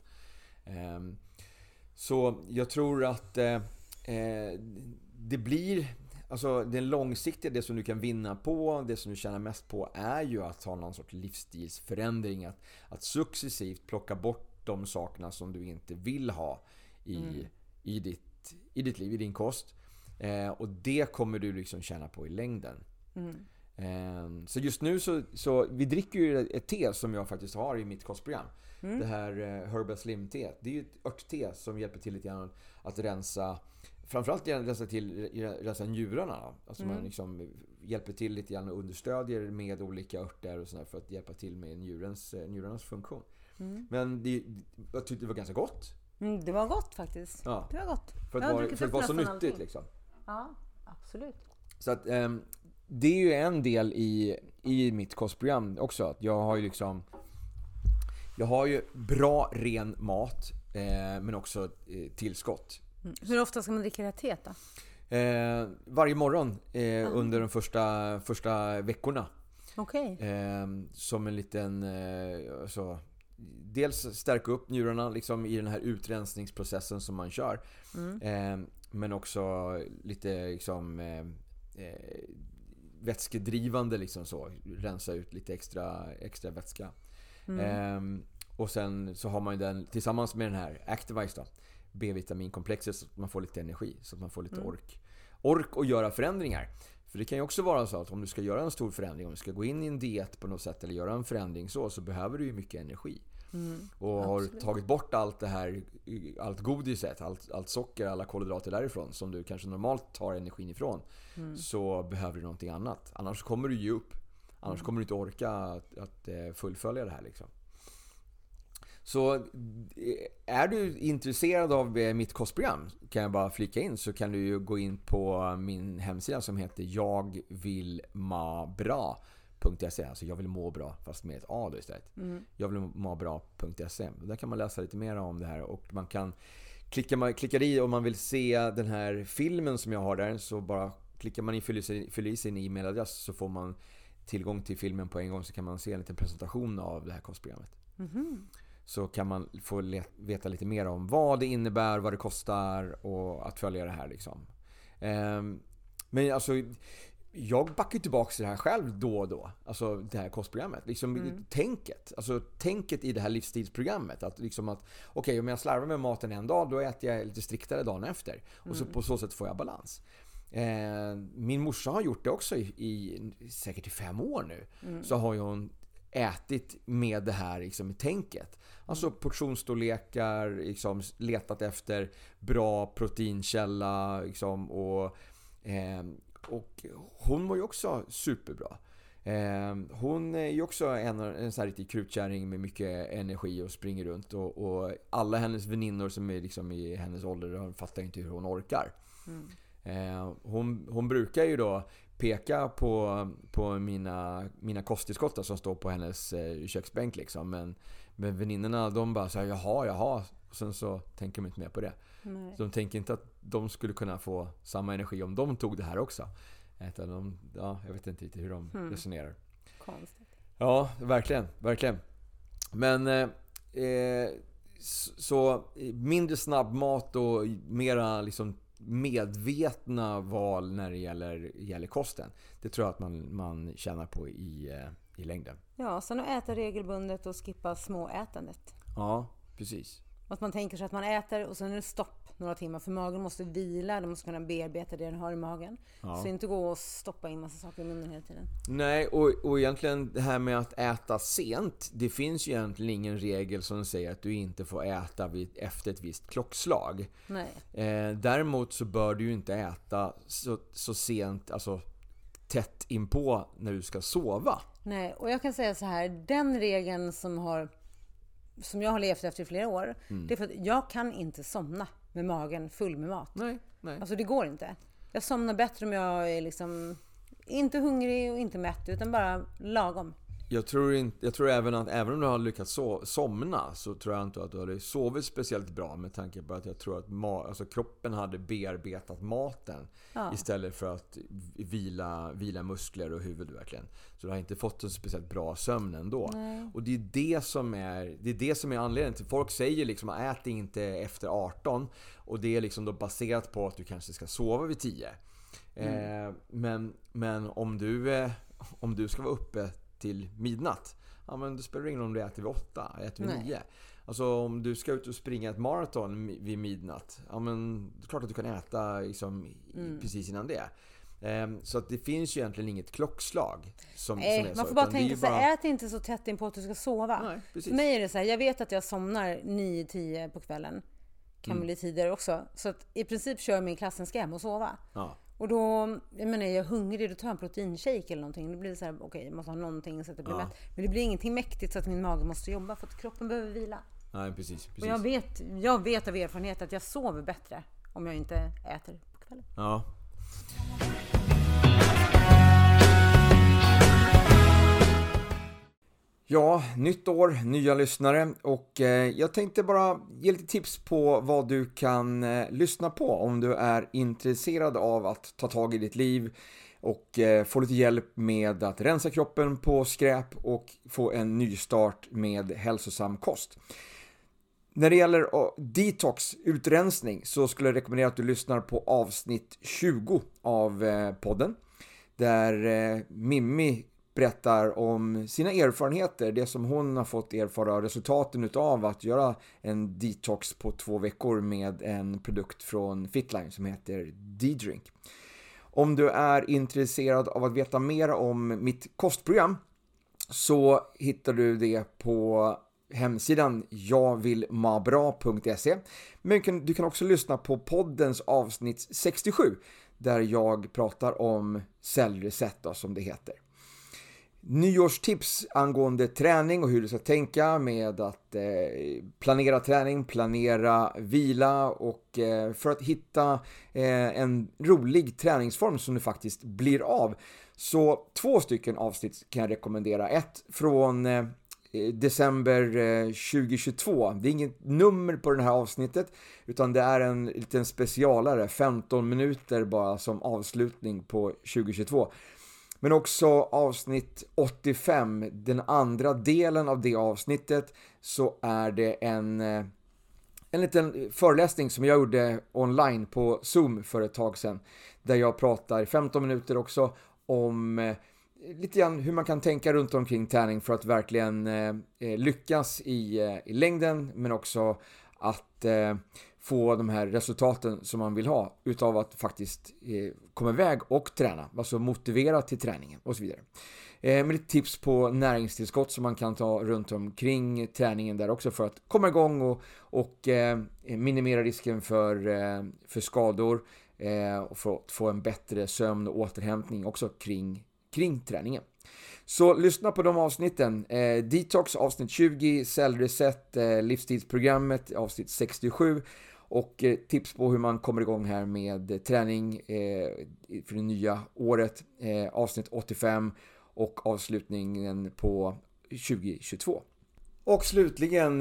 Um, så jag tror att eh, eh, det blir... Alltså det långsiktiga, det som du kan vinna på, det som du tjänar mest på är ju att ha någon sorts livsstilsförändring. Att, att successivt plocka bort de sakerna som du inte vill ha i, mm. i ditt i ditt liv, i din kost. Eh, och det kommer du liksom tjäna på i längden. Mm. Eh, så just nu så, så, vi dricker ju ett te som jag faktiskt har i mitt kostprogram. Mm. Det här eh, Herbal Slim-te. Det är ju ett örtte som hjälper till lite grann att rensa Framförallt rensa till rensa njurarna. Alltså Mm. man liksom hjälper till lite grann och understödjer med olika örter och sådär för att hjälpa till med njurens, eh, njurarnas funktion. Mm. Men det, jag tyckte det var ganska gott. Mm, det var gott faktiskt. Ja. Det var gott. För att, druckit för att vara så nyttigt allting. liksom. Ja, absolut. Så att ehm, det är ju en del i, i mitt kostprogram också. Att jag har ju liksom Jag har ju bra ren mat eh, men också eh, tillskott. Mm. Hur ofta ska man dricka teet då? Eh, varje morgon eh, under de första, första veckorna. Okej. Eh, som en liten... Eh, alltså, dels stärka upp njurarna liksom, i den här utrensningsprocessen som man kör. Mm. Eh, men också lite liksom, eh, eh, vätskedrivande. Liksom så. Rensa ut lite extra, extra vätska. Mm. Eh, och sen så har man ju den tillsammans med den här Activise då. B-vitaminkomplexet så att man får lite energi. Så att man får lite Mm. ork. Ork att göra förändringar. För det kan ju också vara så att om du ska göra en stor förändring, om du ska gå in i en diet på något sätt eller göra en förändring så, så behöver du ju mycket energi. Mm. Och har Absolut. tagit bort allt det här, allt godiset, allt, allt socker, alla kolhydrater därifrån som du kanske normalt tar energin ifrån. Mm. Så behöver du någonting annat. Annars kommer du ge upp. Annars Mm. kommer du inte orka att, att eh, fullfölja det här liksom. Så eh, är du intresserad av eh, mitt kostprogram kan jag bara flika in så kan du gå in på min hemsida som heter jagvillmabra.se Alltså jag vill må bra fast med ett A då istället. Mm. jagvillmabra.se Där kan man läsa lite mer om det här och man kan klicka, man klickar i om man vill se den här filmen som jag har där så bara klickar man i fyller, fyller i sin e-mailadress så får man tillgång till filmen på en gång så kan man se en liten presentation av det här kostprogrammet Mhm. så kan man få veta lite mer om vad det innebär, vad det kostar och att följa det här liksom. Ehm, men alltså, jag backar tillbaka till det här själv då och då. Alltså det här kostprogrammet. Liksom Mm. tänket. Alltså tänket i det här livsstilsprogrammet. Att liksom att, okej om jag slarvar med maten en dag, då äter jag lite striktare dagen efter. Och så på så sätt får jag balans. Eh, min morsa har gjort det också i, i säkert i fem år nu. Så har ju hon ätit med det här liksom, tänket. Alltså portionsstorlekar, liksom, letat efter bra proteinkälla liksom, och, eh, och hon mår ju också superbra. Eh, hon är ju också en, en sån här riktig krutkärring med mycket energi och springer runt. Och, och alla hennes väninnor som är liksom i hennes ålder de fattar inte hur hon orkar. Mm. Eh, hon, hon brukar ju då peka på, på mina, mina kosttillskott som står på hennes eh, köksbänk liksom. Men, men väninnorna de bara säger jaha, jaha. Och sen så tänker de inte mer på det. Nej. Så de tänker inte att de skulle kunna få samma energi om de tog det här också. Utan de, ja, jag vet inte riktigt hur de Mm. resonerar. Konstigt. Ja, verkligen. Verkligen. Men eh, eh, så mindre snabbmat och mera liksom medvetna val när det gäller, gäller kosten. Det tror jag att man, man tjänar på i, eh, i längden. Ja, sen att äta regelbundet och skippa småätandet. Ja, precis. Att man tänker sig att man äter och sen är det stopp några timmar för magen måste vila, den måste kunna bearbeta det den har i magen. Ja. Så inte gå och stoppa in massa saker i munnen hela tiden. Nej, och, och egentligen det här med att äta sent. Det finns ju egentligen ingen regel som säger att du inte får äta vid, efter ett visst klockslag. Nej. Eh, däremot så bör du ju inte äta så, så sent, alltså tätt inpå när du ska sova. Nej, och jag kan säga så här, den regeln som, har, som jag har levt efter i flera år, Mm. det är för att jag kan inte somna med magen full med mat. Nej, nej. Alltså det går inte. Jag somnar bättre om jag är liksom inte hungrig och inte mätt, utan bara lagom. Jag tror, inte, jag tror även att även om du har lyckats so somna så tror jag inte att du hade sovit speciellt bra med tanke på att jag tror att ma- alltså kroppen hade bearbetat maten Ja. istället för att vila, vila muskler och huvud verkligen. Så du har inte fått en speciellt bra sömn ändå. Nej. Och det är det som är, det är, det som är anledningen till Folk säger liksom ät inte efter 18 och det är liksom då baserat på att du kanske ska sova vid 10. Eh, men, men om du, eh, om du ska vara uppe till midnatt, ja men det spelar ingen roll om du äter vid 8, äter vid Nej. 9. Alltså om du ska ut och springa ett maraton vid midnatt. Ja men det är klart att du kan äta liksom, mm. precis innan det. Ehm, så att det finns ju egentligen inget klockslag. Som, Nej, som man får bara tänka sig, bara... ät inte så tätt in på att du ska sova. Nej, För mig är det så här, jag vet att jag somnar 9-10 på kvällen. Kan mm. bli tidigare också. Så att i princip kör min klassen ska hem och sova. Ja. Och då, jag menar, är jag hungrig, då tar jag en proteinshake eller någonting. Då blir det så här, okej, okay, jag måste ha någonting så att det blir ja. mätt. Men det blir ingenting mäktigt så att min mage måste jobba för att kroppen behöver vila. Nej, precis. precis. Och jag vet, jag vet av erfarenhet att jag sover bättre om jag inte äter på kvällen. Ja. Ja, nytt år, nya lyssnare och eh, jag tänkte bara ge lite tips på vad du kan eh, lyssna på om du är intresserad av att ta tag i ditt liv och eh, få lite hjälp med att rensa kroppen på skräp och få en nystart med hälsosam kost. När det gäller detox, utrensning, så skulle jag rekommendera att du lyssnar på avsnitt 20 av podden. Där Mimmi berättar om sina erfarenheter, det som hon har fått erfara, resultaten utav att göra en detox på två veckor med en produkt från Fitline som heter D-Drink. Om du är intresserad av att veta mer om mitt kostprogram så hittar du det på hemsidan javillmabra.se Men du kan också lyssna på poddens avsnitt 67 där jag pratar om cellreset som det heter nyårstips angående träning och hur du ska tänka med att eh, planera träning, planera vila och eh, för att hitta eh, en rolig träningsform som du faktiskt blir av. Så två stycken avsnitt kan jag rekommendera. Ett från eh, december eh, 2022. Det är inget nummer på det här avsnittet utan det är en liten specialare, 15 minuter bara som avslutning på 2022. Men också avsnitt 85, den andra delen av det avsnittet, så är det en, eh, en liten föreläsning som jag gjorde online på Zoom för ett tag sedan. Där jag pratar 15 minuter också om eh, lite grann hur man kan tänka runt omkring träning för att verkligen eh, eh lyckas i, i längden men också att få de här resultaten som man vill ha utav att faktiskt eh, komma iväg och träna, alltså motivera till träningen och så vidare. Eh, med lite tips på näringstillskott som man kan ta runt omkring träningen där också för att komma igång och, och eh, minimera risken för, eh, för skador eh, och för att få en bättre sömn och återhämtning också kring, kring träningen. Så lyssna på de avsnitten. Eh, Detox avsnitt 20, Cellreset, eh, livstidsprogrammet avsnitt 67 och eh, tips på hur man kommer igång här med träning eh, för det nya året, eh, avsnitt 85 och avslutningen på 2022. Och slutligen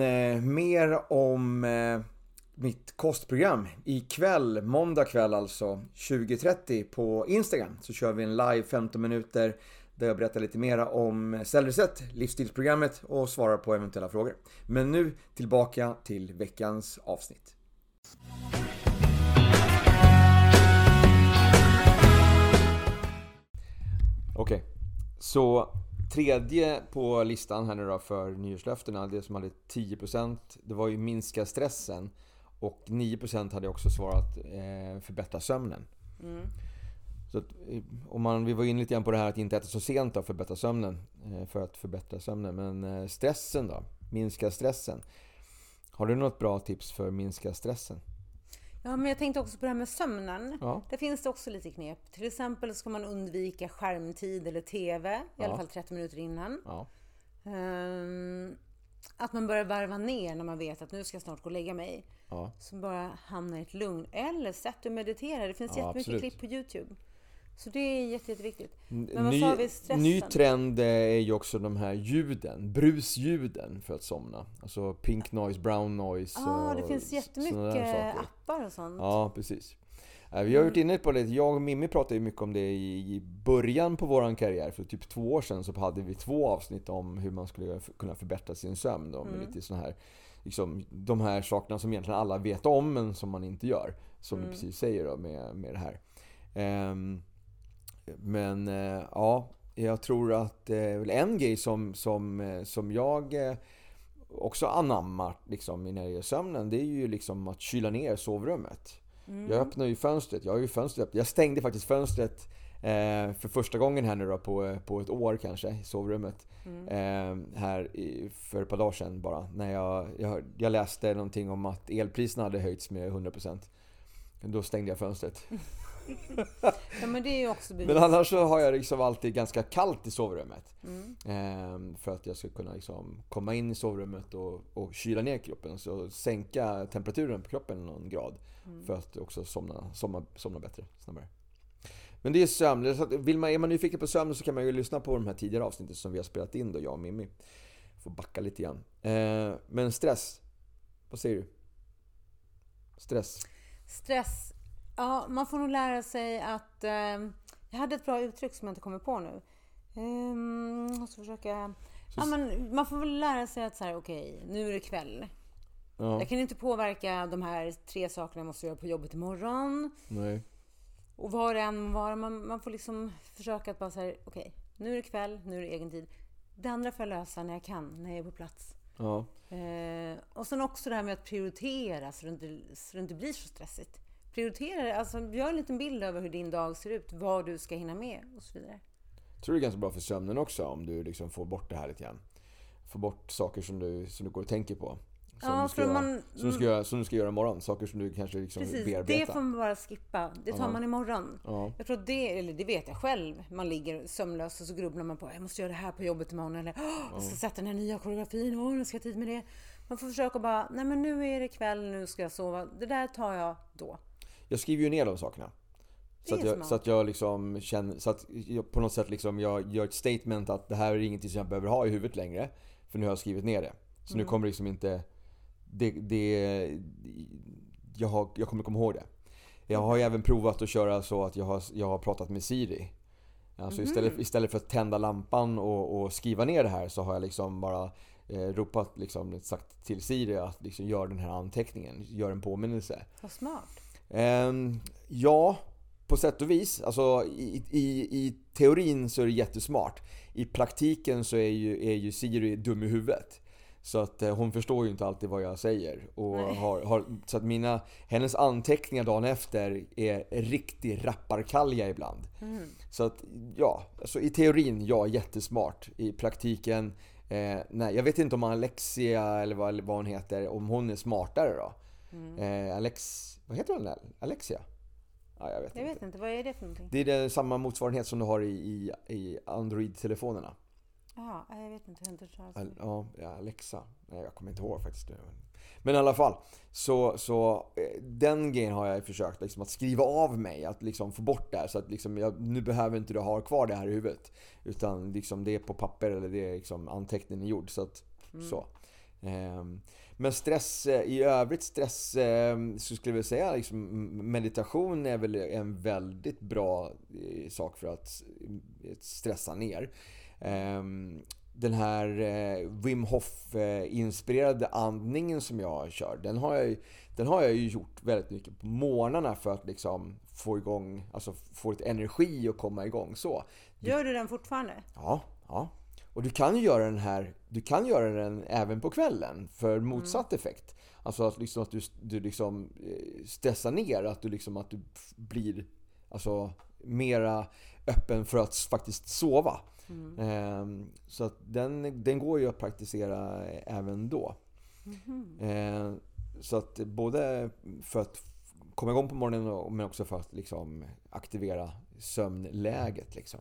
mer om mitt kostprogram. Ikväll, måndag kväll alltså, 20.30 på Instagram så kör vi en live 15 minuter där jag berättar lite mera om Cellreset, livsstilsprogrammet och svarar på eventuella frågor. Men nu tillbaka till veckans avsnitt. Okej, okay. så tredje på listan här nu då för nyårslöftena, det som hade 10% det var ju minska stressen. Och 9% hade också svarat eh, förbättra sömnen. Mm. Så att, eh, om man, vi var inne lite grann på det här att inte äta så sent då, förbättra sömnen. Eh, för att förbättra sömnen. Men eh, stressen då? Minska stressen. Har du något bra tips för att minska stressen? Ja, men jag tänkte också på det här med sömnen. Ja. Där finns det också lite knep. Till exempel ska man undvika skärmtid eller TV, i ja. alla fall 30 minuter innan. Ja. Um, att man börjar varva ner när man vet att nu ska jag snart gå och lägga mig. Ja. Så bara hamna i ett lugn. Eller sätt dig och meditera. Det finns ja, jättemycket absolut. klipp på Youtube. Så det är jätte, jätteviktigt. Men vad ny, sa vi? Stressen? Ny trend är ju också de här ljuden, brusljuden för att somna. Alltså pink noise, brown noise. Ja, ah, det finns jättemycket appar och sånt. Ja, precis. Vi har varit inne på det, jag och Mimmi pratade ju mycket om det i början på våran karriär. För typ två år sedan så hade vi två avsnitt om hur man skulle kunna förbättra sin sömn. Då, med mm. lite såna här, liksom, de här sakerna som egentligen alla vet om men som man inte gör. Som mm. du precis säger då, med, med det här. Um, men eh, ja, jag tror att eh, en grej som, som, eh, som jag också anammar liksom, när det gäller sömnen, det är ju liksom att kyla ner sovrummet. Mm. Jag öppnar ju fönstret, jag har ju fönstret Jag stängde faktiskt fönstret eh, för första gången här nu då på, på ett år kanske, i sovrummet. Mm. Eh, här i, för ett par dagar sedan bara. När jag, jag, jag läste någonting om att elpriserna hade höjts med 100%. Då stängde jag fönstret. ja, men det är ju också bevis. Men annars så har jag liksom alltid ganska kallt i sovrummet. Mm. Ehm, för att jag ska kunna liksom komma in i sovrummet och, och kyla ner kroppen. Så sänka temperaturen på kroppen någon grad. Mm. För att också somna, somna, somna bättre, snabbare. Men det är sömn. Vill man, är man nyfiken på sömn så kan man ju lyssna på de här tidigare avsnitten som vi har spelat in då, jag och Mimmi. Får backa lite grann. Ehm, men stress. Vad säger du? Stress. Stress Ja, man får nog lära sig att... Eh, jag hade ett bra uttryck som jag inte kommer på nu. Um, måste försöka... Ja, men man får väl lära sig att så här, okej, okay, nu är det kväll. Ja. Jag kan inte påverka de här tre sakerna jag måste göra på jobbet imorgon. Nej. Och var det än var, man, man får liksom försöka att bara säga, okej, okay, nu är det kväll, nu är det egen tid. Det andra får jag lösa när jag kan, när jag är på plats. Ja. Eh, och sen också det här med att prioritera så det inte, så det inte blir så stressigt prioritera Alltså, gör en liten bild över hur din dag ser ut, vad du ska hinna med och så vidare. Jag tror det är ganska bra för sömnen också om du liksom får bort det här lite grann. Får bort saker som du, som du går och tänker på. Som, ja, du ska göra, man, som, du ska göra, som du ska göra imorgon. Saker som du kanske liksom precis, bearbeta. Det får man bara skippa. Det tar ja. man imorgon. Ja. Jag tror det, eller det vet jag själv. Man ligger sömnlös och så grubblar man på jag måste göra det här på jobbet imorgon. Eller jag ska sätta den här nya koreografin. Åh, nu ska jag tid med det. Man får försöka bara, nej men nu är det kväll, nu ska jag sova. Det där tar jag då jag skriver ju ner de sakerna. Så att, jag, så att jag liksom känner, så att jag på något sätt liksom jag gör ett statement att det här är ingenting som jag behöver ha i huvudet längre. För nu har jag skrivit ner det. Så mm. nu kommer liksom inte, det, det, jag, har, jag kommer komma ihåg det. Jag har ju även provat att köra så att jag har, jag har pratat med Siri. Alltså mm. istället, istället för att tända lampan och, och, skriva ner det här så har jag liksom bara eh, ropat liksom, sagt till Siri att liksom gör den här anteckningen, gör en påminnelse. Vad smart. Um, ja, på sätt och vis. Alltså, i, i, I teorin så är det jättesmart. I praktiken så är ju, är ju Siri dum i huvudet. Så att eh, hon förstår ju inte alltid vad jag säger. Och har, har, så att mina, hennes anteckningar dagen efter är riktigt rapparkalja ibland. Mm. Så att ja, alltså i teorin ja, jättesmart. I praktiken, eh, nej. Jag vet inte om Alexia eller vad, vad hon heter, om hon är smartare då. Mm. Eh, Alex, vad heter hon? Alexia? Ja, jag vet, jag vet inte. Vad är det för någonting? Det är det, samma motsvarighet som du har i, i, i Android-telefonerna. Jaha, jag vet inte. Inte Al ja, Alexa. Nej, jag kommer inte ihåg faktiskt. Men i alla fall. Så, så eh, den grejen har jag försökt liksom, att skriva av mig. Att liksom få bort det här. Så att liksom, jag, nu behöver inte du ha kvar det här i huvudet. Utan liksom, det är på papper eller det är liksom, anteckningen gjord. Så att, mm. så. Um, men stress eh, i övrigt, stress ehm, så skulle jag säga liksom, meditation är väl en väldigt bra eh, sak för att stressa ner. Ehm, den här eh, Wim Hof-inspirerade andningen som jag kör, den har jag, den har jag ju gjort väldigt mycket på morgnarna för att liksom få igång, alltså få lite energi och komma igång så. Gör du den fortfarande? Ja, ja. Och du kan ju göra den här, du kan göra den även på kvällen för motsatt mm. effekt. Alltså att, liksom att du, du liksom eh, stressar ner, att du, liksom, att du blir alltså, mera öppen för att faktiskt sova. Mm. Ehm, så att den, den går ju att praktisera även då. Mm. Ehm, så att både för att komma igång på morgonen men också för att liksom aktivera sömnläget. Liksom.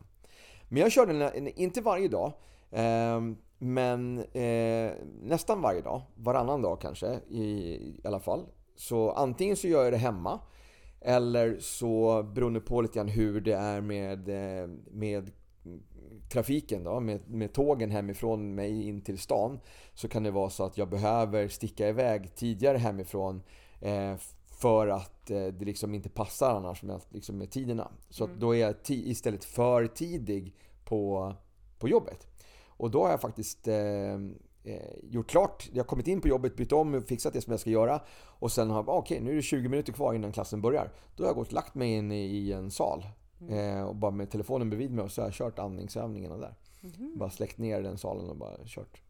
Men jag kör den inte varje dag. Ehm, men eh, nästan varje dag, varannan dag kanske i, i alla fall. Så antingen så gör jag det hemma eller så beroende på lite grann hur det är med, eh, med trafiken då, med, med tågen hemifrån mig in till stan. Så kan det vara så att jag behöver sticka iväg tidigare hemifrån eh, för att eh, det liksom inte passar annars med, liksom med tiderna. Så mm. då är jag istället för tidig på, på jobbet. Och då har jag faktiskt eh, eh, gjort klart. Jag har kommit in på jobbet, bytt om, fixat det som jag ska göra. Och sen har jag, okej okay, nu är det 20 minuter kvar innan klassen börjar. Då har jag gått och lagt mig in i en sal. Mm. Eh, och bara med telefonen bredvid mig och så har jag kört andningsövningarna där. Mm. Bara släckt ner den salen och bara kört.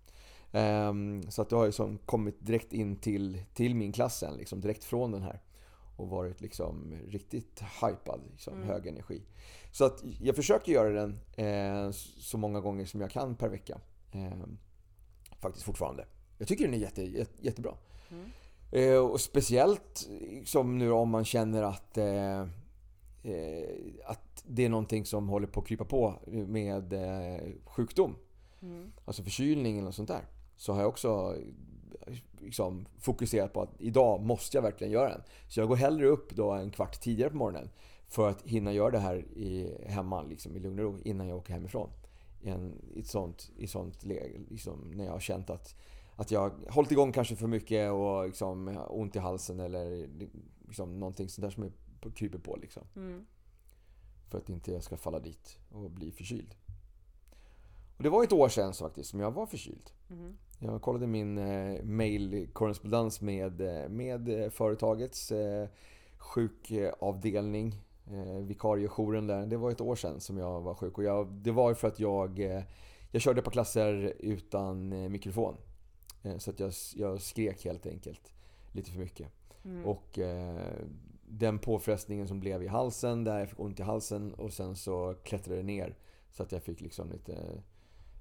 Um, så att det har ju som kommit direkt in till, till min klass sen, liksom, direkt från den här. Och varit liksom riktigt hypad, liksom, mm. hög energi. Så att jag försöker göra den eh, så många gånger som jag kan per vecka. Eh, faktiskt fortfarande. Jag tycker den är jätte, jätte, jättebra. Mm. Eh, och speciellt som nu om man känner att, eh, eh, att det är någonting som håller på att krypa på med eh, sjukdom. Mm. Alltså förkylning eller sånt där. Så har jag också liksom, fokuserat på att idag måste jag verkligen göra den. Så jag går hellre upp då en kvart tidigare på morgonen för att hinna göra det här i, hemma liksom, i lugn och ro innan jag åker hemifrån. I, en, i ett sånt, i sånt läge, liksom, när jag har känt att, att jag har hållit igång kanske för mycket och liksom, ont i halsen eller liksom, någonting sånt där som kryper på. Liksom. Mm. För att inte jag ska falla dit och bli förkyld. Och det var ett år sedan faktiskt som jag var förkyld. Mm. Jag kollade min eh, mailkorrespondens med, eh, med företagets eh, sjukavdelning eh, vikariejouren där. Det var ett år sedan som jag var sjuk. Och jag, det var för att jag, eh, jag körde på klasser utan eh, mikrofon. Eh, så att jag, jag skrek helt enkelt lite för mycket. Mm. Och eh, den påfrestningen som blev i halsen, där jag fick ont i halsen och sen så klättrade det ner. Så att jag fick liksom lite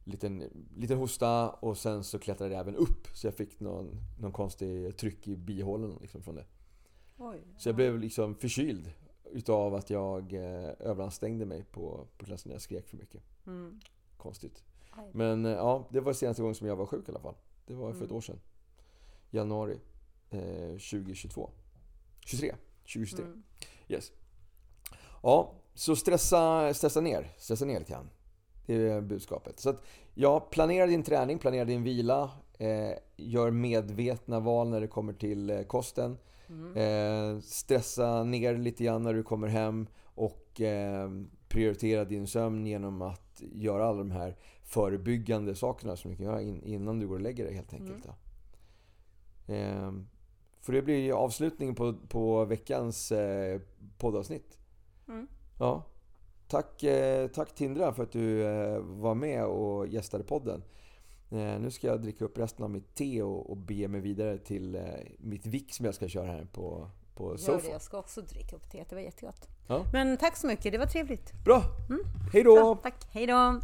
liten, liten hosta och sen så klättrade det även upp. Så jag fick någon, någon konstig tryck i bihålen liksom från det. Oj, så jag blev liksom förkyld utav att jag eh, överansträngde mig på, på klassen. Jag skrek för mycket. Mm. Konstigt. Men eh, ja, det var senaste gången som jag var sjuk i alla fall. Det var för mm. ett år sedan. Januari eh, 2022. 23. 2023. Mm. Yes. Ja, så stressa, stressa ner. Stressa ner lite grann. Det är budskapet. Så att, ja, planera din träning, planera din vila. Eh, gör medvetna val när det kommer till eh, kosten. Mm. Eh, stressa ner lite grann när du kommer hem och eh, prioritera din sömn genom att göra alla de här förebyggande sakerna som du kan göra in, innan du går och lägger dig helt enkelt. Mm. Eh, för det blir avslutningen på, på veckans eh, poddavsnitt. Mm. Ja. Tack, eh, tack Tindra för att du eh, var med och gästade podden. Eh, nu ska jag dricka upp resten av mitt te och, och bege mig vidare till mitt vick som jag ska köra här på, på Sofa. Gör det, jag ska också dricka upp teet. Det var jättegott. Ja. Men tack så mycket, det var trevligt. Bra! Mm. Hej då! tack, hej då!